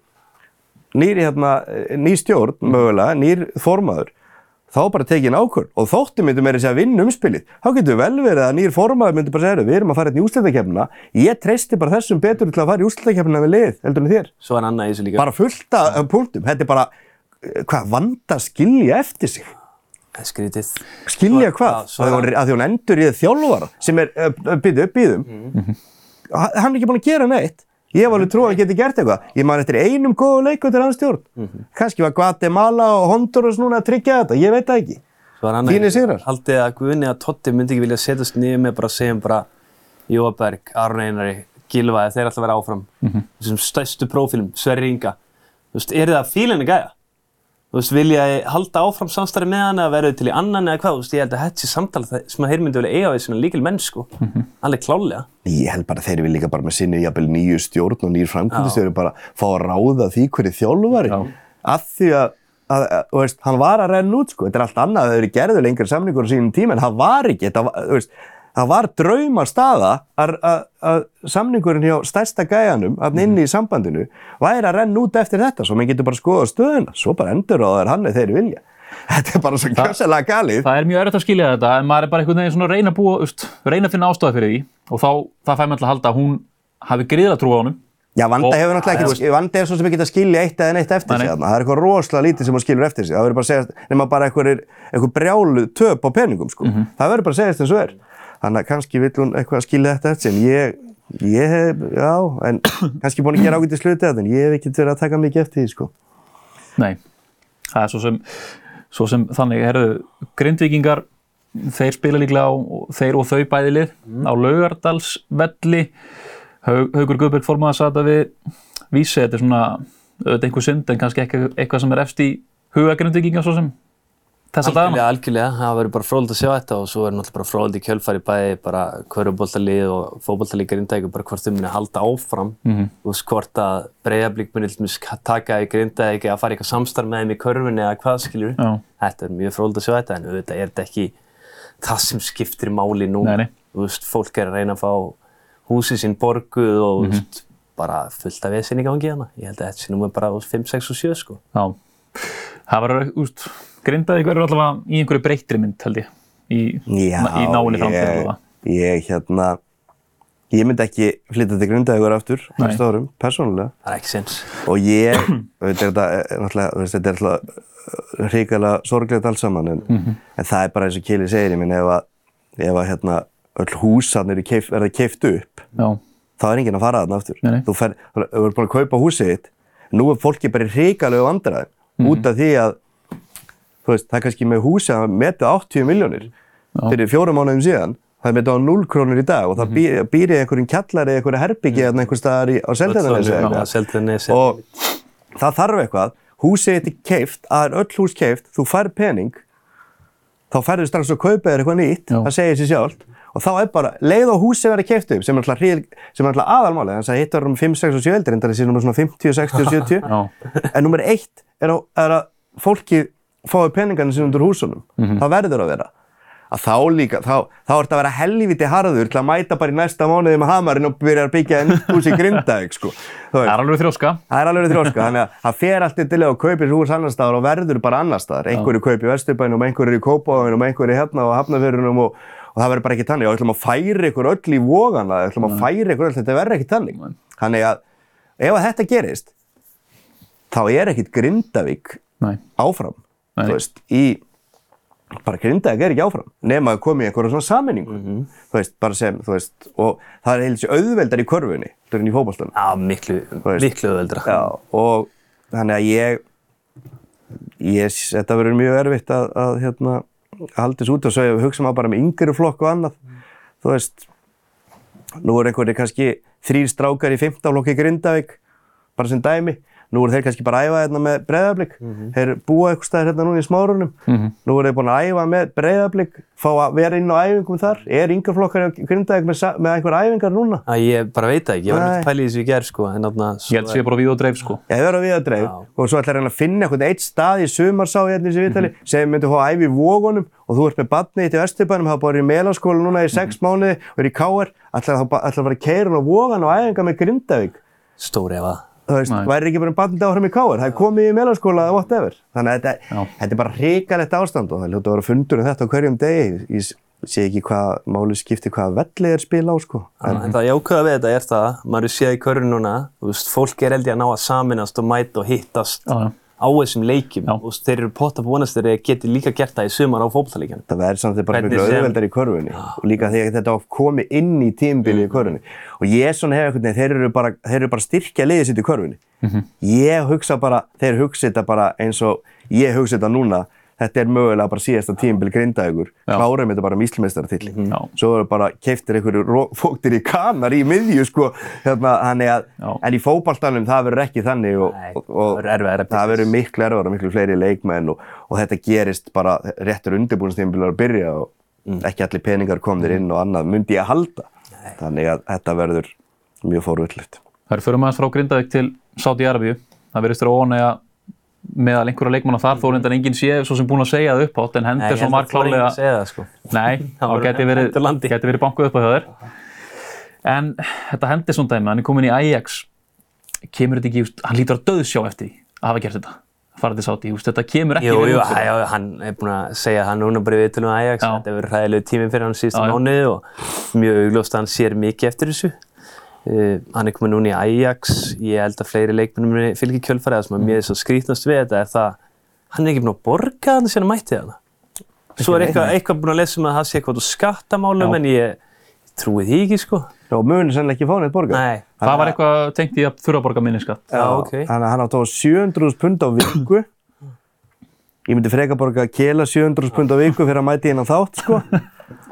Nýr, hérna, nýr stjórn mögulega, nýr formaður þá bara tekið einn ákvörð og þóttu myndum er þess að vinna umspilið. Þá getur vel verið að nýjir formaður myndur bara segja, við erum að fara hérna í úsleitakefnina, ég treysti bara þessum betur til að fara í úsleitakefnina við lið, heldur en þér. Svo er annað í þessu líka. Bara fullta um punktum, þetta er bara, hvað, vanda skilja eftir sig. Skrítið. Skilja hvað? Að því hún endur í þjálfvara sem er, byrju upp í þum, mm. hann er ekki búin að gera neitt Ég hef alveg trú að hann geti gert eitthvað. Ég man eftir einum góðu leiku til hans stjórn. Mm -hmm. Kanski var Guatemala og Honduras núna að tryggja þetta, ég veit það ekki. Þínir sigrar. Haldið að Guðni að Totti myndi ekki vilja setjast niður með bara að segja um bara Jóaberg, Arn Einari, Gilvaði, þeir ætla að vera áfram. Mm -hmm. Þessum stærstu prófílum, Sverri Inga. Þú veist, er það fílinni gæða? Þú veist, vilja ég halda áfram samstarfi með hann eða verður til í annan eða hvað? Þú veist, ég held að þetta sé samtala sem að þeir myndi vilja eiga á því svona líkil menn, sko. Mm -hmm. Allir klálega. Ég held bara að þeir vilja líka bara með sinni jafnvel nýju stjórn og nýjur framkvæmdistjóri bara fá að ráða því hverju þjálfari. Já. Af því að, að, að, þú veist, hann var að renna út, sko. Þetta er allt annað að þau eru gerðu lengri samlingur á sínum tíma en það var ekki, þetta var, þú veist, það var drauma staða að samningurinn hjá stærsta gæjanum að inn í sambandinu væri að renna út eftir þetta svo maður getur bara skoða stöðuna svo bara endur á það hann eða þeir vilja. Þetta er bara svo kjössalega galið. það er mjög örögt að skilja þetta en maður er bara einhvern veginn svona að reyna að búa ust, reyna að finna ástofa fyrir því og þá það fær maður til að halda að hún hafi griða trú á honum. Já, Vanda hefur náttúrulega ekki, Vanda er svona sem ekki að skilja eitt eða neitt eftir sig, það er eitthvað rosalega lítið sem hún skilur eftir sig, það verður bara að segja, nema bara eitthvað brjálu töp á peningum, sko, mm -hmm. það verður bara að segja eins og er. Þannig að kannski vill hún eitthvað skilja þetta eftir en ég, ég hef, já, en kannski búin að gera ágætt í sluti þetta en ég hef ekkert verið að taka mikið eftir því, sko. Nei, það er svo sem, svo sem þannig, herru, grindvikingar, þeir spila líklega á, þeir og þau bæðilið mm. á Laugardalsvelli, Haug, Haugur Guðberg formaða sata við vísi, þetta er svona, auðvitað einhver synd en kannski eitthvað, eitthvað sem er eftir í huga grindvikingar svo sem þessa dagana? Algjörlega, algjörlega. Það verður bara fróðilegt að sjá þetta og svo er náttúrulega bara fróðilegt í kjölfari bæði bara hverjubóltalið og fókbóltalið Grindavík og bara hvort þau muni að halda áfram. Mm -hmm. Veist hvort að Breiðablík muni taka í Grindavík eða fara eitthvað samstarf með þeim í körfunni eða hvað skiljur. Já. Þetta er mjög fróðilegt að sjá þetta en auðvitað er þetta ekki það sem skiptir máli nú. Nei, nei. Þú veist, fólk er að reyna að fá húsið sín borguð og mm -hmm. bara fullt af veðsinn í gangi hana. Ég held að þetta sé nú með bara 5, 6 og 7. Já. Það var, úst, Grindavík verður allavega í einhverju breyttri mynd held ég í, Já, í náinni framtíð allavega. Ég hérna, ég myndi ekki flytta til Grindavíkur aftur næstu árum, persónulega. Það er ekki sens. Og ég, þetta er náttúrulega, þetta er náttúrulega hrikalega sorglegt alls saman en, mm -hmm. en það er bara eins og Kili segir, ég minn ef að, ef að hérna öll húsarnir keif, verða keift upp, Já. þá er enginn að fara þarna aftur. Nei, nei. Þú verður búin að kaupa húsið þitt, nú er fólki bara hrikalegu vandræði mm út af því að veist, það er kannski með húsi að meta 80 miljónir fyrir fjórum mánuðum síðan það er þetta á 0 krónur í dag og það býr, býr í einhverjum kjallari eða einhverju herbyggi eða einhver staðar á. Seltjarnesi. og það þarf eitthvað húsið þetta er keift, að er öll hús keift þú fær pening þá færðu strax að kaupa þér eitthvað nýtt Já. það segir sér sjálft og þá er bara leið og upp sem er alltaf, hríð, sem er alltaf aðalmálið þannig að hitt var um 5, 6 og 7 eldir en það er síðan um svona 50, 60 og 70 Já. en nummer eitt er, á, er að fólki fái peningarnir sinni undir húsunum það verður að vera að þá líka, þá, þá er þetta að vera helviti harður til að mæta bara í næsta mánuði með hamarinn og byrja að byggja nýtt hús í Grindavík sko. Það er alveg þrjóska. Það er alveg þróska, þannig að það fer allt yttilega og kaupir hús annar staðar og verður bara annar staðar. Einhverju kaupir í Vesturbænum, einhverju í Kópavóinum, einhverju hérna og Hafnafjörunum og, og það verður bara ekki þannig. Og við ætlum að færa ykkur öll í vógana, við ætlum að færa ykkur öll, þetta verður ekki þannig. Nei. Þannig að ef að þetta gerist, þá er ekkit Grindavík Nei. áfram, Nei. þú veist, í bara Grindavík er ekki áfram nema að koma í einhverja svona sammenningu þú veist, bara sem, þú veist og það er heilsi auðveldar í körfunni þú í fótballstunum Já, miklu, veist. miklu öðuldra. Já, og þannig að ég, ég þetta verður mjög erfitt að, að hérna, halda þessu út og svo hugsa maður bara með yngri flokk og annað. Þú veist, nú er einhverju kannski þrýr strákar í 15 flokki Grindavík, bara sem dæmi. Nú eru þeir kannski bara að æfa hérna með breyðablík. Þeir búa eitthvað staðir hérna núna í smárunum. Nú eru þeir búin að æfa með breyðablík, fá að vera inn á æfingum þar. Er yngri flokkar í Grindavík með, með einhver æfingar núna? Já, ég bara veit það ekki, ég var ekki pælið í þessu í gerð, sko, en þarna... Ég held að sé bara við og dreif, sko. Ég verður að við að dreif Já. og svo ætlar hann að finna einhvern eitt stað í sumar sá ég hérna í þessu viðtali sem myndi fá að æfa í vógunum og þú ert með badni í Vesturbænum, hafa bara í meðlanskóla núna í sex mánuði og er í KR, ætlar að fara að keira á vógan og æfinga með Grindavík. Stóri ef að... Þú veist, Nei. væri ekki bara um badni áfram í KR, það er komið í meðlanskóla eða whatever. Þannig að þetta, þetta er bara hrikalegt ástand og það ljóta að vera fundur um þetta á hverjum degi. Ég sé ekki hvað máli skiptir hvaða velli er spila á sko. En, en það jákvæða við þetta er það, maður séð í körun núna, þú veist, fólk er held ég að ná að saminast og mæta og hittast Já, já. Á þessum leikjum. Já. Veist, þeir eru potta på vonast þeir geti líka gert það í sumar á fótballleikjan. það verður samt bara Hvernig miklu sem- auðveldar í körfunni. Og líka þegar þetta komi inn í tímbili í körfunni. Og ég svona hef einhvern veginn, þeir eru bara, þeir eru bara styrkja liðið sitt í körfunni. Ég hugsa bara, þeir hugsa þetta bara eins og ég hugsa þetta núna þetta er mögulega bara síðasta tímbili grindaðugur klárum þetta bara míslmeistaratill Já. svo eru bara keiftir einhverju fóktir í kanar í miðju sko hérna, þannig að, Já. en í fótballtanum það verður ekki þannig og, Nei, og, það og verður það verður miklu erfara, miklu fleiri leikmenn og, og þetta gerist bara réttur undirbúinstímbilar að byrja og ekki allir peningar komnir inn og annað myndi að halda. Þannig að þetta verður mjög fórvöldlegt. Það er fyrir maður frá Grindavík til Sáti-Arabíu. Það verðist vera ónægja meðal einhverja leikmanna þar, þó reyndan enginn sé svo sem búin að segja það upp átt, en Henderson var klálega... að segja það, sko. Nei, Það geti verið, verið bankuð upp á þér. En þetta Henderson dæmi, hann er komin í Ajax, kemur þetta ekki, hann lítur að döðsjá eftir að hafa gert þetta, farið til Sáti, þetta kemur ekki Jú, jú, út já, hann er búinn að segja það núna bara í viðtölum á Ajax, Já. þetta hefur verið hræðilegu tími fyrir hann síðustu mánuði og mjög augljóst að hann sér mikið eftir þessu. Uh, hann er komin núna í Ajax, ég held að fleiri leikmennum fylgir kjölfarið, það sem að mér er svo skrítnast við þetta er það, hann er ekki búinn að borga hann sem hann mætti þarna. Svo er eitthvað, eitthvað búinn að lesa um að það sé eitthvað út úr skattamálum, Já. en ég trúi því ekki, sko. Og munir sannlega ekki fá neitt borgað. Nei. Það var eitthvað tengt í að þurfa að borga minniskatt. Já, ok. Þannig að hann átt á 700.000 pund á viku. Ég myndi freka borga að kela 700.000 pund á viku fyrir að mæti á þátt, sko.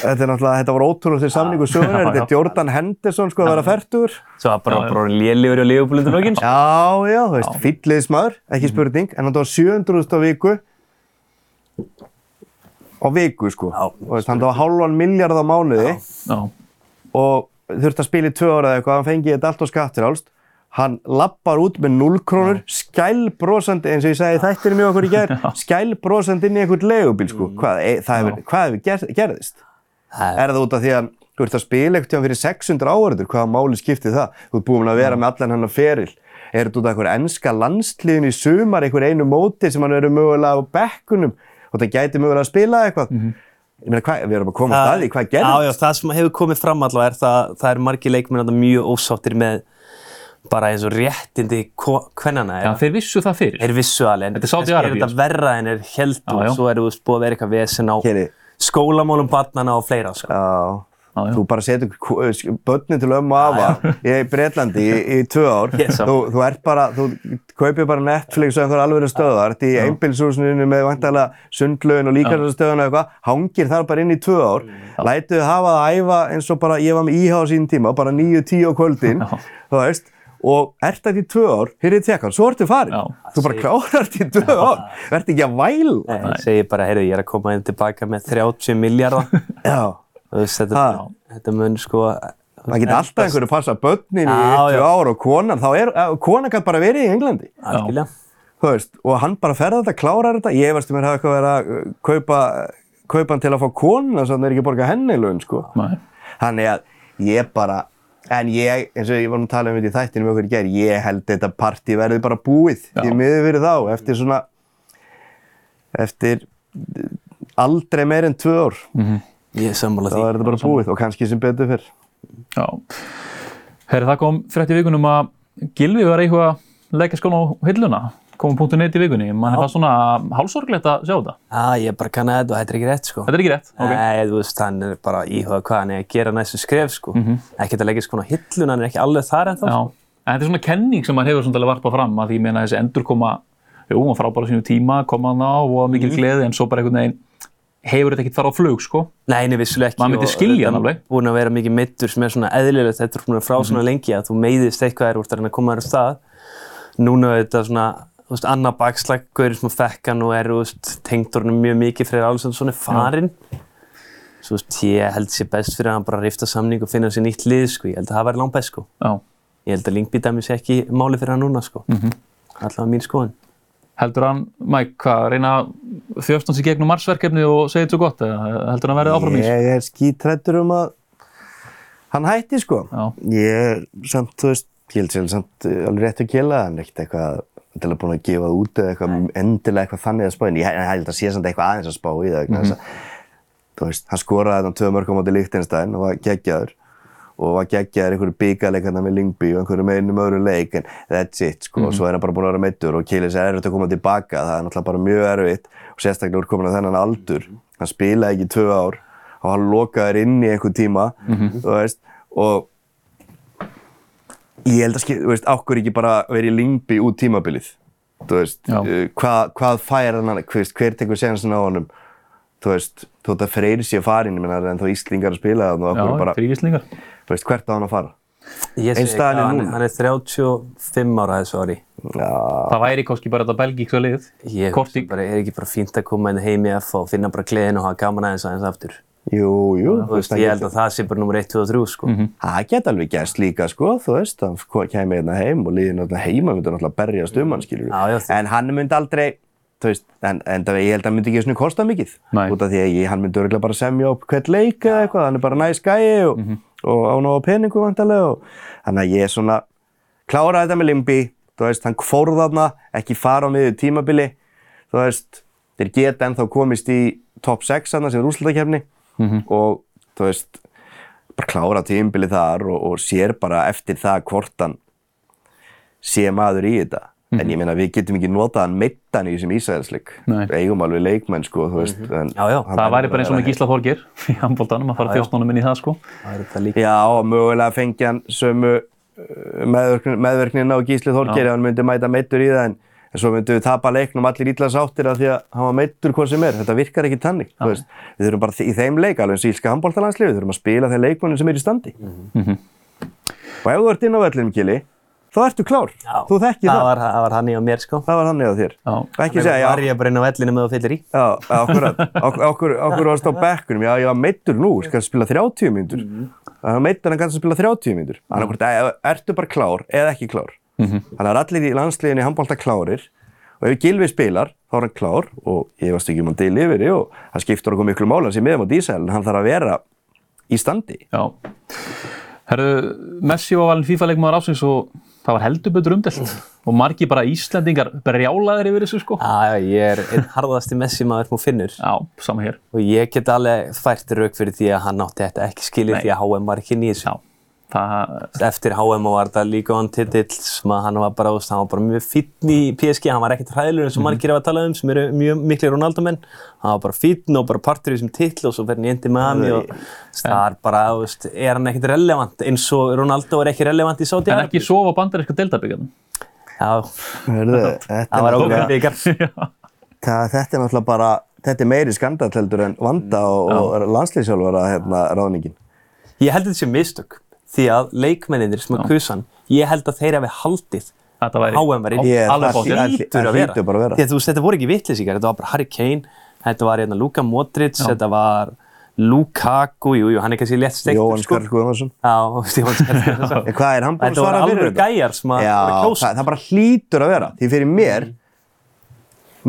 Þetta er náttúrulega, þetta var ótrúlega til samningu sögur. Já, Þetta já. er Jordan Henderson, sko, að vera færtur. Svo var bara, Já, já. bara léligur og lífubúlindur lókin, sko. Já, já, þú veist, fylliðismæður, ekki spurning, en hann tóð 700.000 á viku á viku, sko. Já. Og veist, hann tóð hálfan miljard á mánuði Já, og þurfti að spila í tvö ára eða eitthvað, hann fengi þetta allt á skattirálst. Hann lappar út með 0 krónur, skælbrósandi, eins og ég sagði í þættinu mjög okkur í gær, skælbrósandi inn í einhvern legubíl, sko. Hvað, e, hefur, hvað hefur ger, gerðist? Það Er það út af því að þú ert að spila eitthvað fyrir 600 áhverður, hvaða máli skiptir það? Þú ert búin að vera með allan hennar feril. Er þetta út af einhver ennska landsliðin í sumar, einhver einu móti sem hann verður mögulega á bekkunum og það gæti mögulega að spila eitthvað? Ég meina, hvað, við erum að koma að staði, hvað Já, já, gerðist? það sem hefur komið fram allavega er það, það er margir leikmenn þarna mjög ósáttir með bara eins og réttindi hvernana. já þeir vissu það fyrir. er vissu alveg, en Þetta er kannski Arabíu, er þetta verra en er held Já, og svo er þú búið að vera eitthvað vesen á Keri. skólamálum barnana og fleira, sko. Já, já. þú bara setur börnin til ömmu og afa í Breitlandi í, í tvö ár. Yes, þú, þú ert bara, þú kaupir bara Netflix og einhver alveg stöðar ert í einbilshúsinu með vantalega sundlögin og líkarstöðuna eitthvað. Hangir þar bara inn í tvö ár. Lætuðu hafa það að æfa eins og bara ég var með íhá á sín tíma, bara 9-10 á kvöldin. Þú veist og ert þetta í tvö ár, hér er tekkan, svo ertu farin Já. þú bara klárar þetta í tvö ár verður ekki að Nei, ég segi bara, heyrðu, ég er að koma inn tilbaka með 30 miljardar. Já. Þú veist, þetta, þetta mun sko... Það geta alltaf einhverju að passa börnin í tvö ár og konan, þá er, uh, konan kann bara verið í Englandi, Algjörlega. þú veist, og hann bara ferða þetta, klárar þetta, ég veist um að hafa eitthvað verið að uh, kaupa, kaupa hann til að fá konuna, svo hann er ekki að borga henni laun, sko. Nei. Þannig að ég bara, en ég, eins og ég var nú að tala um þetta í þættinu með okkur í gerð, ég held þetta partí verði bara búið Já. í miður fyrir þá, eftir svona, eftir aldrei meir en tvö ár, Ég er sammála þá því. er þetta bara búið og kannski sem betur fyrr. Já. Herri, það kom frétt í vikunum að Gilvi var eitthvað að leggja skóna á hilluna. Komum punktu neitt í vikunni. Man er það svona hálsorglegt að sjá þetta. Já, ég bara kannan þetta og þetta er ekki rétt, sko. Þetta er ekki rétt. ok. Nei, þú veist, hann er bara að íhuga hvað hann er að gera næstu skref, sko. Ekkert að leggja á hillun, hann er ekki alveg þar ennþá. Já. sko. En þetta er svona kenning sem maður hefur svona til að varpa fram að því ég meina þessi endur koma, jú, hann frábæra sínu tíma, koma hann á og mikil gleði en svo bara einhvern veginn hefur þetta ekkert fara á flug, sko. Nei, nei, vissulega ekki. Maður myndi skilja hann alveg. Búin að vera mikið meittur sem er svona eðlilegt, þetta er búin að vera frá svona lengi að þú meiðist eitthvað er úr að reyna að koma þér á stað. Núna er þetta svona, veist, annað bakslag, gaurið sem að fekk hann og er, tengt orðinu mjög mikið fyrir alls svona farinn. Svo, veist, ég held sér best fyrir að hann bara rifta samning og finna sér nýtt lið, sko. Ég held að það væri langt best, sko. Já. Ég held að Lingby dæmi sé ekki máli fyrir hann núna, sko. Mm -hmm. Allavega mín skoðun. Heldur hann, Mike, hvað, reyna hans í gegnum marsverkefni og segja þetta svo gott eða heldur hann að verði áfram í þessu? Ég er skítrættur um að hann hætti sko. Já. Ég er samt, þú veist, ég held sér samt alveg rétt að kila, hann er ekkert eitthvað endilega búinn að gefa það út eða eitthvað endilega eitthvað þannig að spá, en ég held að sé samt eitthvað aðeins að spá í það, þess að, þú veist, hann skoraði þetta tvö mörgum átti Lichtenstein og var geggjaður og var geggjaður einhverju byggarleikarna með Lingby og einhverju með einum öðru leik en that's it sko. Og svo er hann bara búinn að vera meittur og Kilis er erfitt að koma tilbaka það er náttúrulega bara mjög erfitt og sérstaklega úr komin að þennan aldur. Hann spilaði ekki tvö ár og hann lokaði inn í einhver tíma þú veist og ég held að skil, þú veist, ákkur ekki bara verið í Lingby út tímabilið þú veist, Já. uh, hvað, hvað fær hann hver, veist, hver tekur séðansin á honum þú veist, þú veist að freyri sér farin ég meina en þá Íslingar að spila það og Já, okkur bara, fyrir íslingar. þú veist, hvert á hann að fara Ég er hvað, hann, hann er 35 ára þessu ári. Já, Það væri kannski bara þetta belgíksa lið. Ég Korti. hugsa bara, er ekki bara fínt að koma inn heim í F og finna bara gleðin og hafa gaman aðeins aðeins aftur. Jú, jú Þú veist, ég held að það sé bara nummer 1, 2 og 3, sko. Það geta alveg gæst líka, sko, þú veist, hann kemur hérna heim og líðin hérna heima myndi náttúrulega berjast um hann, já, þú- En hann myndi aldrei, þú veist, en, en það, ég held að hann myndi ekki svona kosta mikið. Nei. Út af því að ég, hann myndi örgulega bara semja upp hvert leik eða eitthvað, hann er bara næs gæi og, og á ná peningu vantarlega og þannig að ég er svona, klára þetta með Limby, þú veist, hann fór þarna, ekki fara á miður tímabili, þú veist, þeir geta ennþá komist í top 6 þarna sem er úrslutakefni og þú veist, bara klára tímabili þar og, og sér bara eftir það hvort hann sé maður í þetta. En ég meina við getum ekki notað hann meittan í þessum Ísraelsleik. Nei. Eigum alveg leikmenn sko, þú veist. en Já, já. Það væri bara eins og með Gísla Þorgir í handbóltanum að fara þjóstnónum inn í það, sko. Það er. Já, og mögulega fengi hann sömu uh, meðverknin, meðverknina og Gísli Þorgeir ef hann myndi mæta meittur í það en, en svo myndum við tapa leiknum allir illa sáttir af því að hann var meittur hvað sem er. Þetta virkar ekki tannig. þú veist. Við þurfum bara í þeim leik, alveg eins og ílska handbóltalandsliði, við þurfum að spila þeim leikmennum sem er í standi. Og ef þú ert inn á vellinum, Gili, þá ertu klár. Já. Þú þekkir það. Það var, það var hann í á mér, sko. Það var hann eða þér. Já. Ekki segja, var já, ég bara inn á vellinu með þú fyllir í. já, akkurat, okkur, okkur, okkur varst á bekkunum, já, ég var meittur nú, skal spila 30 mínútur. Það var meittur hann kannski að spila 30 mínútur. Þannig að ertu bara klár eða ekki klár. Þannig að allir í landsliðinni handbólta klárir og ef Gilvi spilar, þá er hann klár og ég varst ekki um að deila yfir og það skiptur okkur miklu mála sem miðum á dísæl en hann þarf að vera í standi. Já. Herru, Messi var valin FIFA-leikmaður ásins og það var heldur betur umdelt og margi bara Íslendingar brjálaðir yfir þessu sko. Já, já, ég er einn harðasti Messi maður múið finnur. Já, sama hér. Og ég get alveg fært rauk fyrir því að hann átti þetta ekki skilið því að HM var ekki. Já. Eftir HM var þetta líka hann titill sem að hann var bara, hann var bara mjög fítn í PSG, hann var ekkert hræðilegur eins og margir hefa talað um sem eru mjög miklu Ronaldo-menn. Hann var bara fítn og bara partur í þessum titil og svo fer hann í endi með hann og það er bara, veist, er hann ekkert relevant eins og Ronaldo er ekki relevant í Saudi En ekki sofa bandaríska deltabyggjarnum? Já, það var okkur byggar Þetta er náttúrulega bara, þetta er meiri skandalheldur en vanda og, og landslýsjálfara hérna ráðningin. Ég held að þetta sé mistök því að leikmenninir sem að kusan, ég held að þeir hafi haldið HM var inn alveg bótt. Það hlýtur að vera. Því að þú veist, þetta voru ekki vittlýsingar, þetta var bara Harry Kane, þetta var hérna Luka Modric, Já. þetta var Lukaku, jú, jú, hann er kannski létt steikt. Jóhann sko. Skarl Guðvarsson. Já, Jóhann Skarl Guðvarsson. Hvað er hann búinn að svara fyrir þetta? Þetta voru alveg gæjar sem að voru kjósa. Það, það bara hlýtur að vera, því fyrir mér,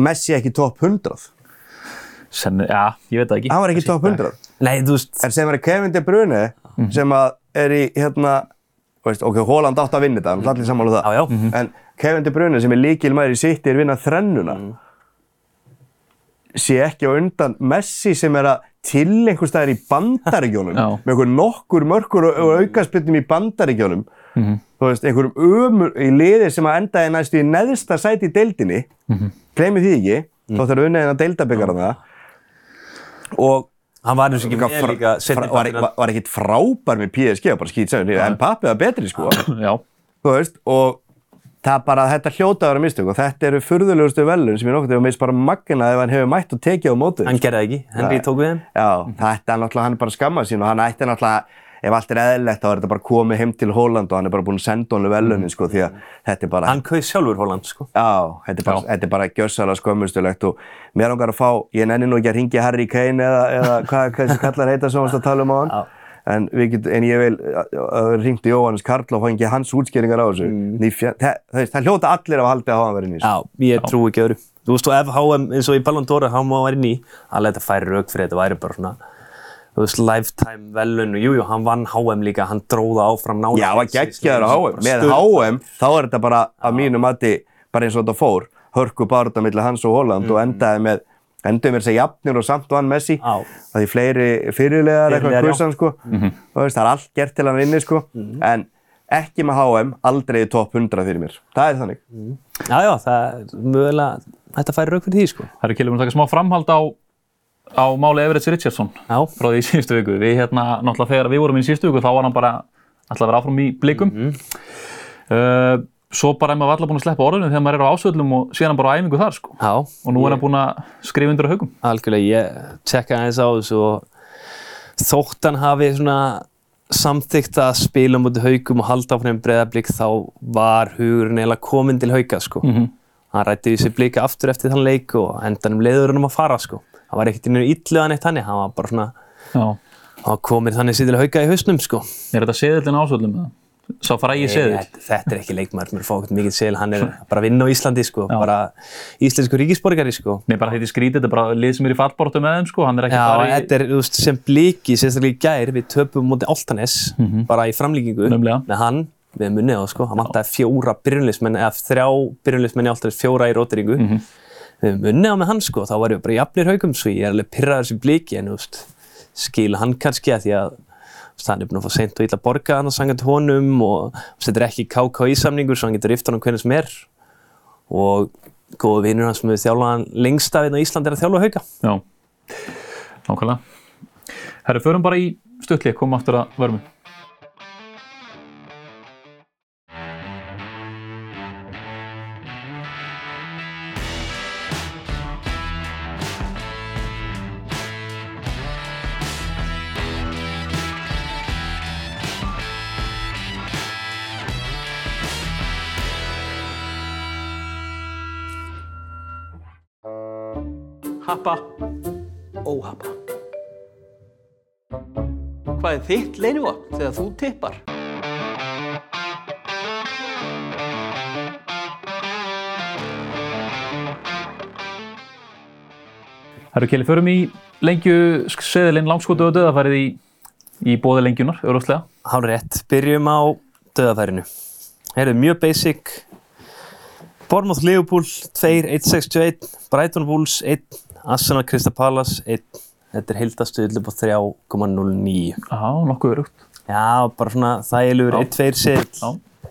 Messi ekki top 100. Sen, já, ég veit það ekki. Hann var ekki top 100. Nei, þú veist. En sem er Kevin De Bruyne, mm. sem að er í hérna, veist, ok, Holland átt að vinna þetta, hann allir sammála um það. Já, já. Mm -hmm. En Kevin De Bruyne sem er líkilmæður í sitt er vinnað þrennuna. Mm. Sé ekki á undan Messi sem er að til einhver staðir í bandaríkjónum með einhver nokkur mörkur og, og aukarspilnum í bandaríkjónum. -hmm. Þú veist, einhverjum ömur í liði sem að endaði næstu í neðsta sæti í deildinni. -hmm. Gleimi því ekki, þá þarf unnið en að deildabyggara það. Og Hann var eins og ekki með líka setni var, var, var ekkert frábær með PSG bara skýt sæðun en pappi var betri sko. Veist og það bara þetta hljóta að vera mistök og þetta eru furðulegustu velun sem ég nokkur að mista bara magna ef hann hefur mætt og tekið á mótu Hann gerði ekki, Henry tók við henn Já, þetta er náttúrulega hann bara skammað sín og hann ætti náttúrulega ef allt er eðlilegt þá er þetta bara komið heim til Holland og hann er bara búinn að senda honum velunin sko því að þetta er bara Hann kauð sjálfur Holland sko. Já, þetta er bara, þetta er bara gjössalega skömmustulegt og mér langar að fá, ég nenni nú ekki að ringja Harry Kane eða, eða hvað þessi kallar heita sem við talum á hann en, get, en ég vil ringti Jóhannes Karl og fengi hans útskýringar á þessu. Mm. það, það hljóta allir af að halda að hafa verið nýst Já, ég trú ekki öðru. Þú veist og ef HM eins og í Ballon d'Or HM var verið ný, alveg þetta færi rauk fyrir þetta væri bara svona þú veist, lifetime velun og jújú, hann vann HM líka, hann dróða áfram nálega. Já, hann geggjaður á HM. Með HM, þá er þetta bara að mínu mati, bara eins og þetta fór, hörku barða millir hans og Holland mm. og endaði með, endaði með þess að jafnir og samt vann Messi. Já. Það er fleiri fyrirlegar eitthvað kursan, sko. Mm -hmm. veist, það er allt gert til hann vinni, sko. Mm -hmm. En ekki með HM, aldrei í top 100 fyrir mér. Það er þannig. -hmm. Já, já, það er mögulega, þetta færi rauk fyrir því, sko. Það eru kilum að taka smá framhald á á máli Everett Richardson Já. frá því í síðustu viku. Við hérna, náttúrulega þegar við vorum í síðustu viku þá var hann bara alltaf að vera áfram í blikum. Mm -hmm. uh, svo bara er maður alltaf búin að sleppa orðinu þegar maður er á ásvöldum og síðan hann bara á æfingu þar sko. Já. Og nú ég... er hann búin að skrifa undir á haugum. Algjörlega, ég tjekka aðeins á þessu og þótt hann hafi svona samþygt að spila mútið haugum og halda áfram breðablík þá var hugurinn eiginlega komin til hauga sko. Mm -hmm. Hann rætti þessi blíka aftur eftir þann leik og endanum leiður hann um að fara sko hann var ekkert innur ítluðan eitt hann, hann var bara svona, Já. hann komir þannig síðan hauga í hausnum sko. Er þetta seðilinn ásvöldum eða? Sá frægi seðil? Þetta er ekki leikmar, mér fá ekkert mikið seðil, hann er bara að vinna á Íslandi sko, Já. bara íslensku ríkisborgari sko. Nei, bara þetta er skrítið, þetta er bara lið sem er í fallbortu með þeim sko, hann er ekki Já, bara í... Já, þetta er, þú veist, sem blíki, sérstaklega í gær, við töpum mútið Áltanes, mm -hmm. bara í framlíkingu, Nefnilega. með hann, við munnið á sko, hann vantaði fjóra byrjunlismenn, eða þrjá byrjunlismenn í Áltanes, fjóra í rótiringu. Mm -hmm við höfum unnið á með hann sko, þá var ég bara jafnir haugum svo ég er alveg pyrraður sem blíki en úst, skil hann kannski að því að úst, hann er búinn að fá seint og illa borga hann að sanga til honum og þetta er ekki KKÍ samningur svo hann getur rift honum hvernig sem er og góðu vinnur hann sem við þjálfa hann lengst af hérna á Ísland er að þjálfa hauga. Já, nákvæmlega. Herru, förum bara í stöðli, komum aftur að verðum. Þitt leinivopn þegar þú tippar? Herru Kjeli, förum í lengju seðilinn langskotu og döðafærið í, í bóði lengjunar, auðvitað. Hálf rétt. Byrjum á döðafærinu. Það er mjög basic. Bournemouth Liverpool 2-1-61, Brighton Bulls 1 Arsenal Crystal Palace 1. Þetta er heildastuðl upp á 3,09. Já, nokkuð örugt. Já, bara svona þægilegur, Já. 1-2 sitt. Já.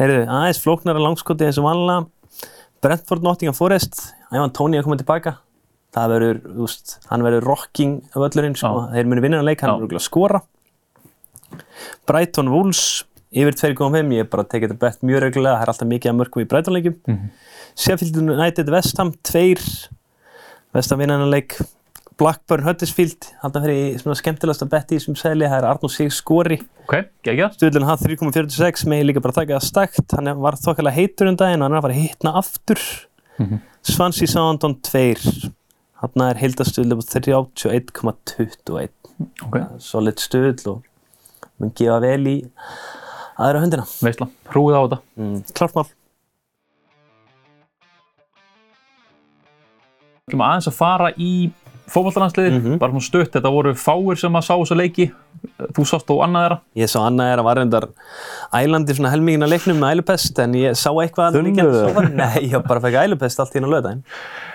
Heyrðu, aðeins flóknara langskoti eins og vanlega. Brentford Nottingham Forest, Ævan Tóni að koma tilbaka. Það verður, þú veist, hann verður rocking völlurinn, sko. Já. Þeir munu vinna hann leik, hann verður að skora. Brighton Wolves, yfir 2,5, ég er bara að tekið þetta bett mjög reglulega, það er alltaf mikið að mörgum í Brighton leikjum. Mhm. Sheffield United West Ham, 2, West Ham vinna hann leik. Blackburn Huddersfield, hann fyrir svona skemmtilegast að betti í þessum sæli, það er Arnór Sig skori. Ok, geggjað. Stuðlun hann 3.46 með líka bara taka það stakt hann var þokkalega heitur um daginn og hann er að fara að hitna aftur Swansea Southampton 2 hann er heildastuðlu på 31.21 Ok, solid stuðl og mun gefa vel í aðra höndina veistla. Hrúið á þetta. mm. klart mál Við ætlum aðeins að fara í fótballtalandsliði, Mhm. bara svona stutt, þetta voru fáir sem að sá þessu leiki, þú sást þó annað þeirra. ég sá annað er að var reyndar ælandi svona helmingin að leiknum með ælupest en ég sá eitthvað Þunnur líka eða? svo- Nei, ég bara fekk ælupest allt í einu lögdæn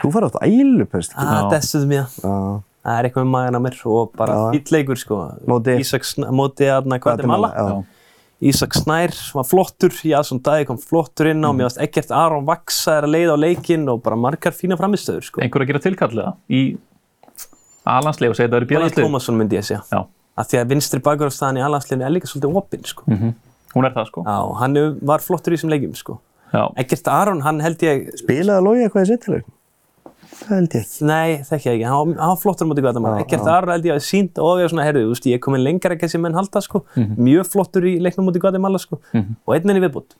Þú fara átt ælupest. ah, dessuðum ég Já. það er eitthvað með magan á mér og bara fýll leikur sko Móti? Ísak, móti aðna Guatemala Já. Ísak Snær var flottur Jason Dæði kom flottur inn á Mhm. mér varst ekkert Aron Vaxa er að leiða á leikinn og bara margar fína framistöður sko. Einhver að gera tilkallega í A-landslið og segja þetta er í Björn B-landslið. Tómasson myndi ég segja Já, af því að vinstri bakverðarstaðan í alhansliðinu er líka svolítið opinn sko. hún er það sko. Já, hann var flottur í þessum leikjum sko. Já, ekkert Aron, hann held ég Spilaði Lói eitthvað í sittileg? Það held ég ekki. nei, þekki ég ekki, hann var, flottur Já, ekkert já. Aron held ég að sínt og við svona, herru, þú veist, ég er komin lengra ekki sem menn halda sko. mjög flottur í leiknum móti Guatemala sko. og einn enn í viðbútt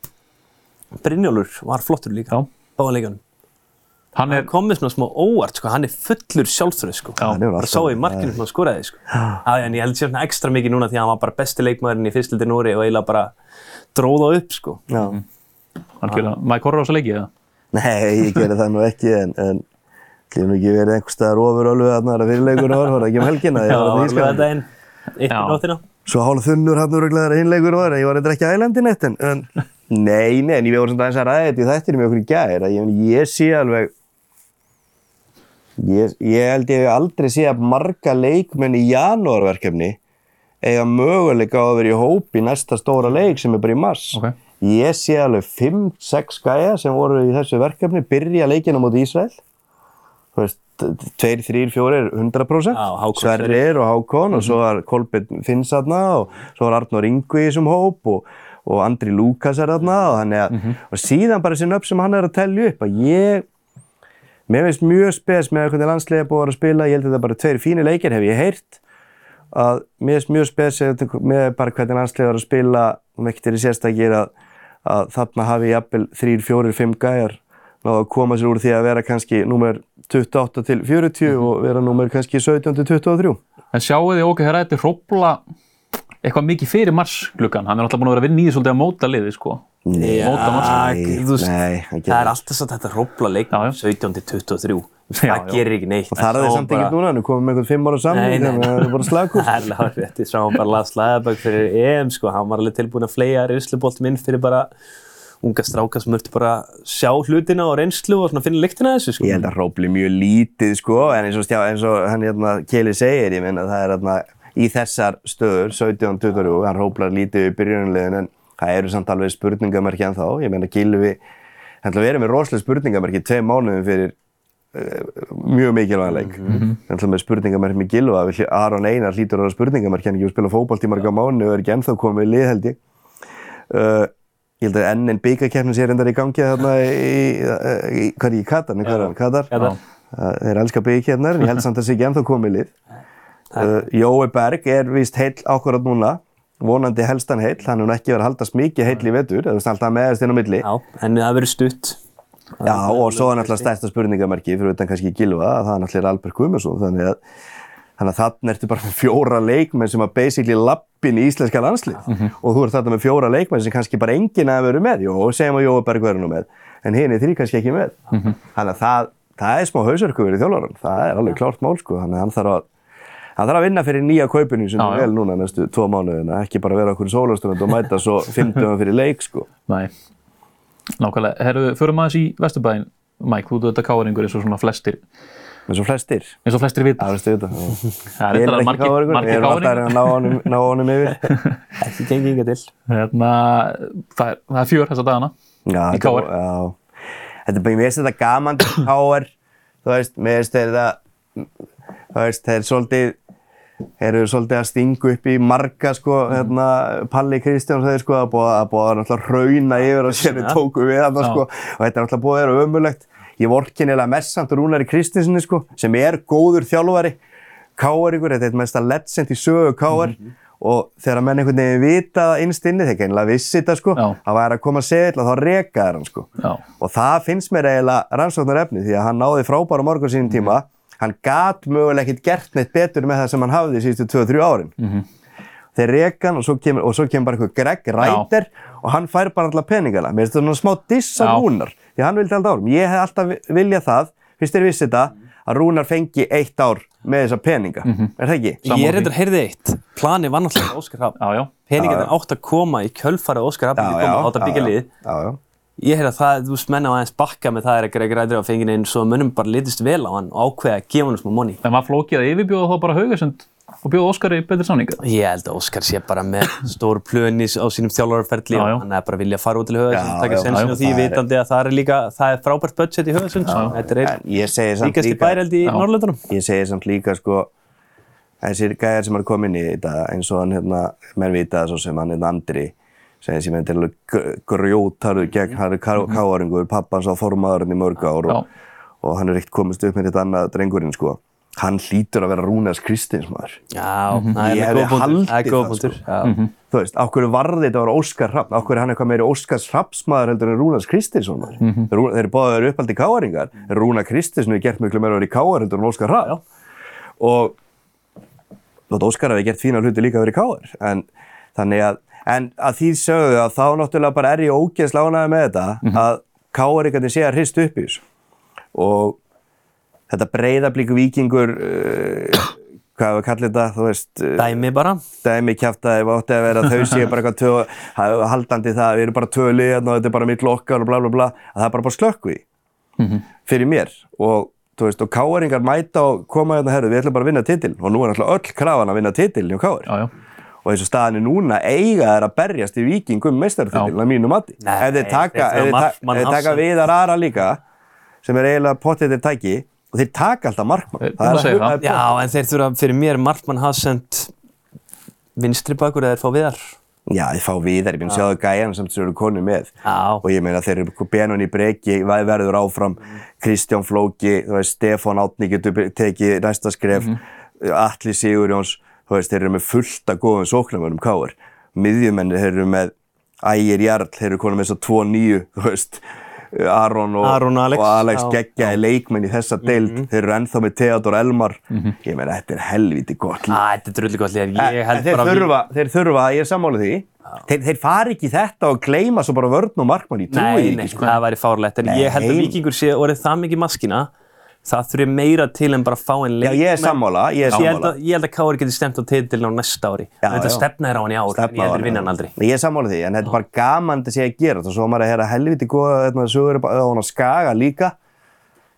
Brynjólfur var flottur líka Já. báða leikunum hann er, hann kom með svona smá óvart sko, hann er fullur sjálfstöðu sko. Hann alltaf- sá í markinu svona skoraði sko. Já, en ég held sér ekstra mikið núna því að hann var bara besti leikmaðurinn í fyrstildi Núri og eiginlega bara dróða upp sko. Já. hann kjöla, maður korra á þessu leiki eða? Nei, ég gerði það nú ekki en, en ég nú ekki verið einhver staðar ofur alveg að það fyrirleikur var, var það ekki um helgina Já, ég að alveg þýska þetta einn eitt í Já. nóttina Svo hálf þunnur hann úr að hinleikur var, ég var eitthvað ekki ælandi neitt en, en nei, nei, en ég voru svona aðeins að ræða þetta í þættinu með okkur í gær að ég, ég sé alveg ég, ég held ég aldrei sé að marga leikmenn í janúarverkefni eiga möguleika á að vera í hóp í næsta stóra leik sem er bara í mars. Ok. ég sé alveg 5-6 gæja sem voru í þessu verkefni byrja leikina mútið Ísrael. Þú veist, 2, 3, 4, 100% Já, Hákon Sverrir og Hákon og svo var Kolbjörn Finns þarna og svo var Arnór Ingvi í þessum hóp og, og Andri Lukas er þarna og, þannig að, og síðan bara þessi nöfn sem hann er að tellja upp að ég mér finnst mjög spes með hvernig landslega búið að að spila ég held að þetta bara tveir fínir leikir hef ég heyrt að mér finnst mjög spes með bara hvernig landslega að spila og ekki til í sérstakir að, að þarna hafi jafnvel 3, 4, 5 gæjar náðu að koma sér úr því að vera kannski númer 28 til 40 og vera númer kannski 17 til 23 En sjáu þið okkur hérna, þetta er hrópla eitthvað mikið fyrir marsgluggan. Hann er alltaf búin að vera að vinna í því svolítið að móta liði, sko. Mars. nei, nei, það er alltaf svo þetta hrópla leik Já, já. 17 til 23 Já, það já. gerir ekki neitt Og það er það samt ekki núna, nú komum við einhvern fimm ára saman, nei, þannig að það er bara slagur. Það er alveg rétt, ég sá hann bara Lars Læðabögg fyrir EM sko, hann var alveg tilbúin að fleia reynsluboltum inn fyrir bara unga stráka sem mörgtu bara sjá hlutina og reynslu og finna lyktina þessu sko. Ég held að hrópli mjög lítið, sko, en eins og, stjá, eins og hann hérna Keli segir, ég minna, það er hérna í þessar stöður, 17-23, hann hróplar lítið í byrjunarliðin, en það eru samt alveg spurningamerki en þá, ég meina Gilvi, við erum með rosalega spurningamerki tvei mánuðum fyrir uh, mjög mikilvægan leik. Mm -hmm. Þannig með Gilva, Aron Einar hlýtur að vera spurningamerki, hann ekki að spila fótbolt í marga mánu og er ekki ennþá komið í lið held ég. Uh, ég held að enn en byggakeppnin sé reyndar í gangi þarna í, hvað er ég, Katar, er hann, Katar? Katar. Uh, þeir elska byggakeppnar, en ég held samt að það sé ekki ennþá komið í lið. Uh, Jói Berg er vist heill ákvarðat núna, vonandi helst hann heill, hann hefur ekki verið að haldast mikið heill í vetur, það er alltaf meðast inn á milli. Já, en það verður stutt. Já, og svo er náttúrulega stærsta spurningamerki fyrir utan kannski Gilva, að það er náttúrulega Albert Guðmundsson, þannig að þannig að þannig ertu bara með fjóra leikmenn sem að basically lappin í íslenska landslið og þú ert þarna með fjóra leikmenn sem kannski bara enginn að veru með, jú, segjum að Jói Berg verður nú með, en hinn er þrý kannski ekki með. Þannig að það, það er smá hausverku verið þjálfaran, það er alveg klárt mál sko, þannig að hann þarf að hann þarf að vinna fyrir nýja kaupinu sem Já, er já. vel núna næstu tvo mánuðina, ekki bara vera okkur í sólastunum og mæta svo 50 fyrir leik sko. Nei. Nákvæmlega. Herru, förum aðeins í Vesturbæinn, Mike, þú ert þetta káringur eins og svona flestir eins og flestir. eins og flestir vita. Það veistu þetta. Það er Ég ekki margir, káringur, margir ég er alltaf að reyna að ná honum, yfir. Ekki gengið yngar til. Hérna, það er, það er fjör þessa dagana. Já, Í KR. Já. Þetta er bara, þú veist, þeir eru svolítið að stinga upp í marga, sko, hérna, Palli Kristjáns, þeir, sko, að búa að búa að hrauna yfir og sérni Ja. tóku við þarna, sko, og þetta er náttúrulega búið að vera ömulegt. Ég vorkinnilega mest samt Rúnari Kristinssoni, sko, sem er góður þjálfari, KR ykkur, þetta er mest að legend í sögu KR, og þegar menn einhvern veginn vita það innst inni, þeir gennilega vissi þetta, sko, Já. að væri að koma að segja eitthvað, þá rekaði hann, sko. Já. Og það finnst mér eiginlega rannsóknar efni því að hann náði frábæra morgun sínum tíma. Hann gat mögulega ekkert gert neitt betur með það sem hann hafði síðustu 2-3 árin. -hmm. Þeir reka hann og svo kemur, og svo kemur bara eitthvað Greg Ræder og hann fær bara alltaf peningana. Mér finnst þetta svona smá diss á Já. Rúnar. Því hann vildi alltaf árum. Ég hef alltaf vi- viljað það, fyrst þér vissi þetta, að Rúnar fengi eitt ár með þessa peninga. Er það ekki? Ég er reyndar heyrði eitt. Plani var náttúrulega Óskar já. Peningarnir átt að koma í kjölfarið Óskar koma átt að byggja já, lið. Ég heyrði að það, þú veist, menna á aðeins bakka með það er að Greg Ræður á fenginu inn svo mönnum bara litist vel á hann og ákveða að gefa hann smá money. En maður flókið að yfirbjóða þá bara Haugesund og bjóða Óskari betri samninga. Ég held að Óskar sé bara með stór plönis á sínum þjálfarferðli Já, og hann er bara að vilja fara út til Haugesund, taka sensin á því, er- vitandi að það er líka, það er frábært budget í Haugesund, sko. þetta er En einn ég segi samt líkasti líka... bæreldi í. Norrlöndunum. ég segi samt líka sko þessir gæðar sem er komin í þetta eins og hann hérna, menn vita það svo sem hann hérna Andri sem til að grjótarðu gegn, hann er káaringur, pappans á formaðurinn í mörg ár og, og hann er ekkert komist upp með þetta annað drengurinn sko. Hann hlýtur að vera Rúnars Kristins maður. Já, það Ég er hefði góð punktur. haldið Það er góð það, punktur. sko. Já. þú veist, á hverju varði þetta að vera Óskar Hrafn? Á hverju er hann eitthvað meiri Óskars Hrafnsmaður heldur en Rúnars Kristinsson maður? Mm -hmm. þeir eru báðið uppaldi káaringar. En Rúnar Kristinsson hefur gert miklu meira að vera í káar heldur en Óskar Hrafn. Og Óskar hefði gert fína hluti líka að vera í káar en þannig að en að því sögðu að þá náttúrulega bara er ég ógeðslega ánægði með þetta að káaringarnir sé að hrist upp í þessu. Og þetta breyðablíku vikingur uh, hvað við kallið þetta, þú veist uh, Dæmi bara. dæmi kjæftæði átti að vera að þau séu bara eitthvað haldandi það, við erum bara tvö lið hérna og þetta er bara mitt okkar og bla bla bla að það er bara bara slökkvi fyrir mér. Og og káaringar mæta og koma hérna herru, við ætlum bara að vinna titil og nú er alltaf öll krafan að vinna titil hjá káar. Og eins og staðan er núna eiga þær að berjast í vikingum meistartitil að mínu mati. Nei, ef þeir taka, þeir þeir þeir taka Hafsend. viðar aðra líka sem er eiginlega pottið þeir tæki og þeir taka alltaf markmann. Þeir- þú má segja það. Já, en þeir þurfa fyrir mér Markmann Hafsend vinstri bakur eða þeir fá viðar. Já, ég fá viðar, ég minn sjáðu gæjan sem þeir eru konu með. Já. og ég meina þeir eru Benoni Breki verður áfram, Kristján Flóki þú veist, Stefán Átni getur tekið næsta skref, Atli Sigurjóns þú veist, þeir eru með fullt af góðum sóknarmönnum káar, miðjumenni þeir eru með Ægir Jarl þeir eru konum með svo 2-9, þú veist Aron og Aron og Alex, og Alex geggjaði leikmenn í þessa deild þeir eru ennþá með Theodor Elmar ég meina, þetta er helviti gott lið. Þetta er drullu gott lið. Ég held þeir bara að þurfa, þeir þurfa, ég er sammálið því þeir, þeir fari ekki þetta og gleyma svo bara vörn og markmann í trúi Nei, ekki nei, sko. það væri fárlegt. En ég held að Nei. Víkingur sé orðið það mikið maskina. Það þurfi meira til en bara fá einn Já, leik. ég er sammála, ég er Ég sammála að, ég held að Kári geti stemt á titilin á næsta ári. Já, Þetta já. stefna er á hann í ár, en ég heldur vinna hann aldrei. Ég er sammálið því, en þetta er bara gaman að sé að gera þetta og svo maður að heyra helviti góða þetta sögur á hún að skaga líka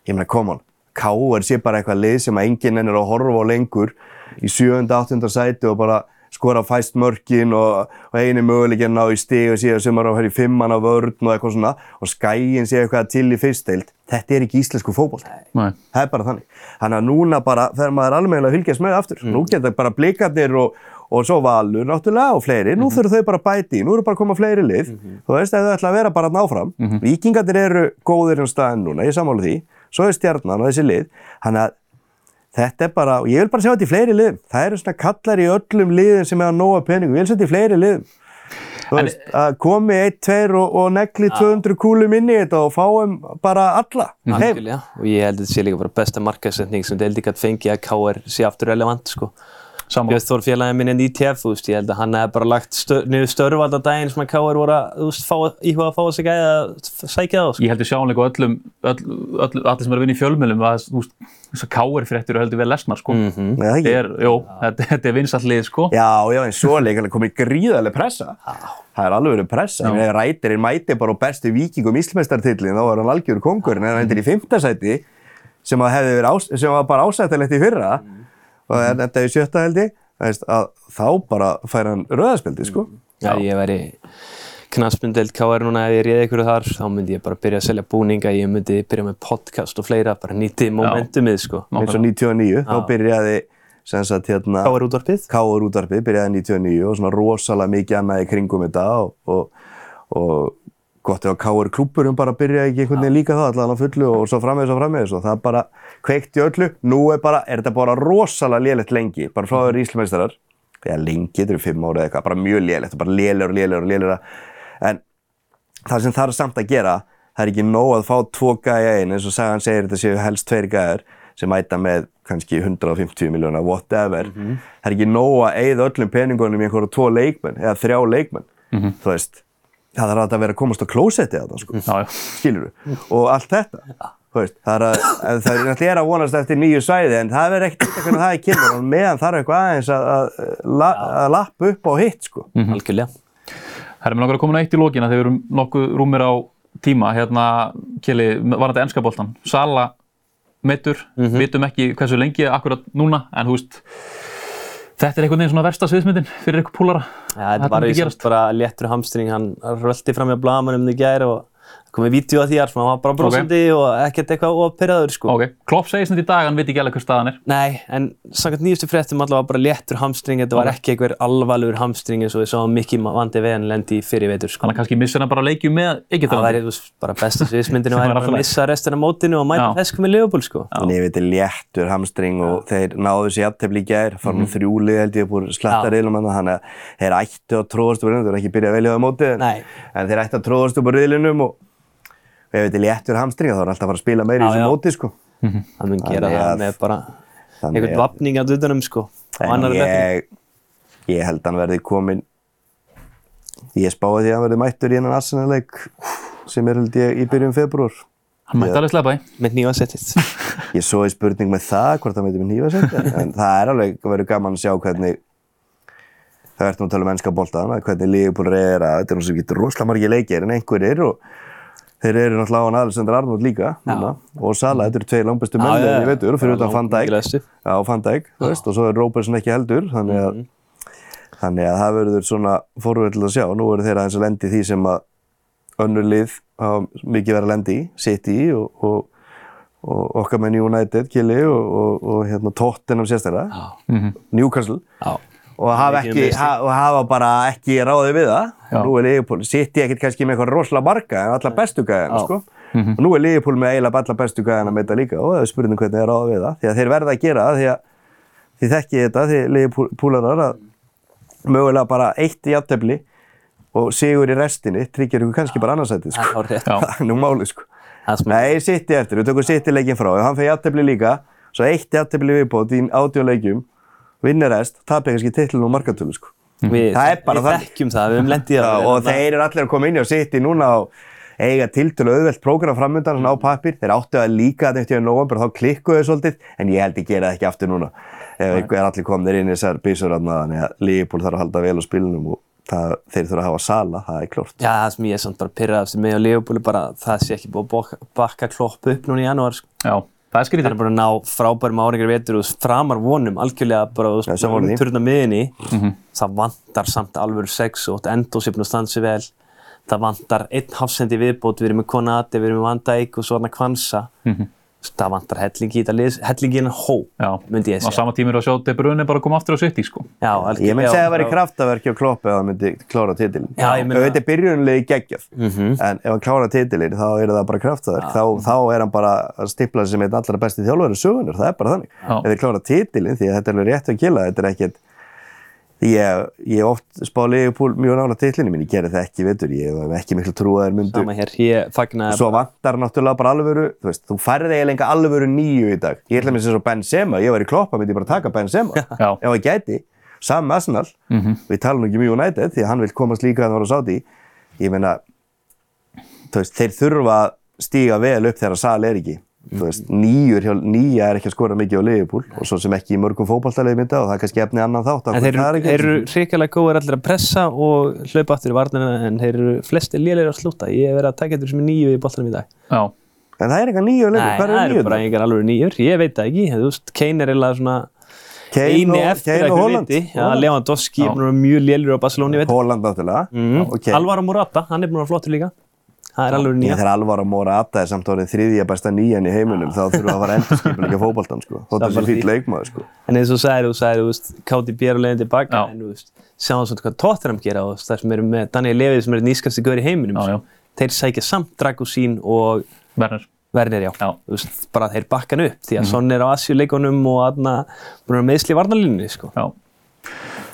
ég meina, come on, K.R. sé bara eitthvað lið sem að enginn ennir að horfa á lengur í 7. 8. sæti og bara skora fæst mörkin og, og eini möguleikin ná í stig og síðan sem er að höfði fimmann á vörn og eitthvað svona og skæin sé eitthvað til í fyrstdeild þetta er ekki íslensku Nei. það er bara þannig. Þannig að núna bara fer maður alveg að fylgjast með aftur. Nú geta bara blikarnir og, og svo valur náttúrulega og fleiri. Nú þurfum þau bara að bæti, í, nú eru bara að koma fleiri lið. Þú veist ef þau ætla að vera bara að náfram mm vikingarnir eru góðir um staðin núna ég samála því, svo er stjarnan og þessi lið. Þannig að þetta er bara, og ég vil bara sjá þetta í fleiri liðum. Það eru svona kallar í öllum liðum sem er að nóga peningum, ég vil sjá þetta í fleiri liðum. Þú veist, að komi 1, 2 og, og negli 200 kúlum inn í þetta og fáum bara alla Algjörlega, og ég held að þetta sé líka bara besta markaðsetning sem deildi gætt fengið að KR sé aftur relevant sko. Björn Þór félagið minn en ITF, þú veist, ég held að hann hefði bara lagt stö niður störf alltaf daginn sem að KR voru að, þú veist, íhuga að fá þessi gæði að sækja það, sko. Ég heldur sjáanleika á öllum, öll, öll, allir sem eru að vinna í fjölmjölum að þú veist, þessar káir fréttir eru heldur vel lesnar sko. Nei, það Þetta ekki. er, jú, þetta, þetta er vinsallið sko. Já, já, en svo er leikana komið gríðarlega pressa. Það er alveg verið pressa. Ég meina, rætirinn mæti bara á bestu vikingum er sem að hefði verið ás, sem var bara ásættilegt í fyrra og en þetta er í sjötta held ég veist, að þá bara fær hann rauðarspildi sko. Já, ég væri knaspundeld KR núna ef ég réði ykkur þar þá myndi ég bara byrja að selja búninga ég myndi byrja með podcast og fleira bara nýti momentumið sko. Eins og 99, þá byrjaði hérna KR útvarpið? KR útvarpið byrjaði 99 og svona rosalega mikið annað í kringum þetta og, og, og gott ef að KR klúpurum bara byrjaði ekki einhvern veginn líka það allavega fullu og svo framvegis og framvegis og það bara kveikt í öllu. Nú er bara, er þetta bara rosalega lélætt lengi bara frá þeirri íslumeistarar eða lengi, þetta eru fimm ára eða eitthvað, bara mjög lélætt bara lélægur og lélægur og lélægur en það sem það er samt að gera það er ekki nóg að fá tvo gæja einn eins og Sagan segir þetta séu helst tveir gæjar sem mæta með kannski 150 miljóna whatever, mm -hmm. það er ekki nóg að eigða öllum peningunum í einhverju tvo leikmenn eða þrjá leikmenn, mm -hmm. þú veist það er að vera að komast á klósetti að það sko, skilur þú, og allt þetta veist, það er að, það er náttúrulega að vonast eftir nýju svæði en það verður ekkert eitthvað hvernig það er kynur og meðan þarf eitthvað aðeins að, að, að lappa upp á hitt sko. Mm -hmm. Algjörlega. Herri, mér langar að koma eitt í lókina þegar við erum nokkuð rúmir á tíma. Hérna, Kjeli, var þetta ennska bóltan? Sala meittur, mm -hmm. vitum ekki hversu lengi akkurat núna, en þú veist, þetta er einhvern veginn svona versta sviðsmyndin fyrir eitthvað púlara. Ja, þetta var bara léttur hamstring, hann röldi fram í að blamanum þig gæri og komið vídeo að því að hann var bara brosandi okay. og ekkert eitthvað óperraður sko. Ok, Klopp segist þetta í dag, hann veit ekki alveg hvað staðan er. Nei, en samkvæmt nýjustu fréttum allavega bara léttur hamstring, þetta var ekki einhver alvarlegur hamstring eins og við sáum mikið vandi veðan lendi fyrir vetur sko. Þannig að kannski missa hann bara að leikju með ekki það. Það væri bara bestu sviðismyndinu að hann missa restina mótinu og mæta fesku með Leopold sko. Nei, þetta er léttur hamstring og þeir náðu sér aftefli í gær, farum -hmm. þrjúlið held ég búið slatta reilum hann, að þeir ættu að tróðast úr ef þetta er léttur hamstringa þá er alltaf að fara að spila meira í þessu móti sko. Mhm. Það mun gera það með bara einhvern vapning að dutunum sko. En ég, ég held að hann verði komin, ég spáði því að hann verði mættur í einan Arsenal-leik sem er held ég í byrjun februar. Hann mætti alveg slepa í. Með nývasettist. Ég svo í spurning með það hvort hann mætti með nývasettist en það er alveg verið gaman að sjá hvernig það verður nú að tala um ennska bóltaðan hvernig Liverpool reyðir að þetta er náttúrulega rosalega margir leikir en einhverjir og Þeir eru náttúrulega á hann Alexander Arnold líka núna, og Sala, þetta eru tvei langbæstu menn ég veitur, fyrir utan Van Dijk. Já, Van Dijk, þú veist, og svo er Robertson ekki heldur þannig að, mm. þannig að það verður svona fórverðilegt að sjá. Nú eru þeir aðeins að lendi því sem að önnur lið hafa mikið verið að lendi í City og, og, og okkar með United, Kili og, og hérna, Tottenham sérstaklega. Newcastle. Já og hafa, ekki, ha, og hafa bara ekki ráðið við það. Já. Nú er Liverpool, sitt ég ekkert kannski með eitthvað rosalega marga en allar bestu gæðina sko. Mm -hmm. Og nú er Liverpool með eiginlega allar bestu gæðina með þetta líka og það er spurning hvernig það er ráðið við það. Því að þeir verða að gera það því að þið þekki þetta, því Liverpoolarar að mögulega bara eitt í aftefli og sigur í restinni tryggjar ykkur kannski bara annarsætið sko. Það er nú málið sko. Nei, sitt í eftir, við tökum sitt í leikin frá. Ef hann fyrir aftefli líka, svo eitt í aftefli viðbót í átjóðleikjum vinnir rest, tapir kannski tillinu og markatölu sko. Við, það er bara það. Við þekkjum það, við hefum lendið á það. Og þeir eru allir að koma inn í og sitt í núna og eiga tiltölu auðvelt prógram framöndan svona á pappir. Þeir áttu að líka þetta eftir í november og þá klikkuðu þau svolítið, en ég held ég gera það ekki aftur núna. Ef einhver er allir komnir inn í þessar bísur aðna, þannig að Leopold þarf að halda vel á spilunum og það, þeir þurfa að hafa sala, það er klort. Já, það sem ég er samt bara pyrraðast með á Leopold er bara það sé ekki búið að bakka klopp upp núna í janúar. Sko. Já. Það er skrítið. Það er bara að ná frábærum áringar vetur og framar vonum algjörlega bara að turna miðinni. Mm -hmm. Það vantar samt alveg sex og endósipn og stansi vel. Það vantar einn hafsendi viðbót, við erum með Konati, við erum með Van Dijk og svona Kvansa. Mm -hmm það vantar hellingi í þetta lið, hellingi innan hó, myndi ég segja. Á sama tími er það að sjá De Bruyne bara koma aftur á sitt í sko. Já, alveg. Ég myndi segja að það væri kraftaverki á Kloppi ef það myndi klára titilin. Já, ég myndi. Þetta er byrjunlegi geggjaf, mm -hmm. en ef hann klára titilin þá er það bara kraftaverk. Þá, þá er hann bara að stipla sem einn allra besti þjálfur sögunur, það er bara þannig. Já. Ef þið klára titilin, því að þetta er alveg rétt að kila, þetta er ekkert Ég hef oft spáð Leopold mjög nála tillinu mín, ég gerði það ekki, veitur, ég hef ekki miklu trú að þeir myndu. Sama hér, ég fagnar... Svo vantar náttúrulega bara alvöru, þú veist, þú færði eiginlega enga alvöru nýju í dag. Ég ætla að mér sem svo Benzema, ég var í kloppa, myndi ég bara taka Benzema, ef það geti. Sam Arsenal, mm -hmm. við talum ekki mjög United, því að hann vil komast líka að það var á sáti. Ég meina, þú veist, þeir þurfa að stíga vel upp þegar Sal er ekki. Veist, nýjur, nýja er ekki að skora mikið á Liverpool og svo sem ekki í mörgum fókbaltaliði mynda og það er kannski efni annan þátt En þeir eru, eru hrikalega góður allir að pressa og hlaupa aftur í varnina en þeir eru flesti lélir að slúta ég hef verið að taka þetta sem nýju í boltanum í dag Já, En það er eitthvað nýju leikur, Nei, hvað það er eru nýju? bara einhver alveg nýjur, ég veit það ekki, þú veist, Kane er eiginlega svona Kane eini og- eftir Kane að Holland. viti. Lewandowski er mjög lélur á Barcelona, ég veit Holland náttúrulega. mm. og Kane. Alvaro Morata, hann er vera flottur líka, það er alveg nýja. þegar Alvaro Morata er samt orðið þriðja besta nýjan í heiminum þá þurfum við að fara endurskipulega fótboltan sko. Þótt Það þessi bara fýll því. leikmaður sko. En eins og sagðir, þú sagðir, þú veist, KDB er á leiðin tilbaka, en þú veist, sjáum svona hvað Tottenham gera og það sem eru með Daniel Levið sem er nýskasti gaur í heiminum, Já, já. þeir sækja samt Dragosín og Werner. Werner, já. Já. Þú veist, bara þeir bakka hann upp, því að Mhm. Son er á Asjuleikunum og aðna,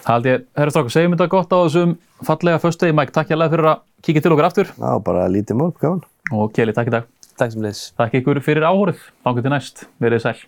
Það held ég, herra strákar, segjum þetta gott á þessum fallega föstudegi. Mike, takk hérlega fyrir að kíkja til okkur aftur. Já, bara lítið mál, gáðan. Og Keli, takk í dag. Takk sem leys. Takk ykkur fyrir áhórið. Þannig til næst. Verið sæl.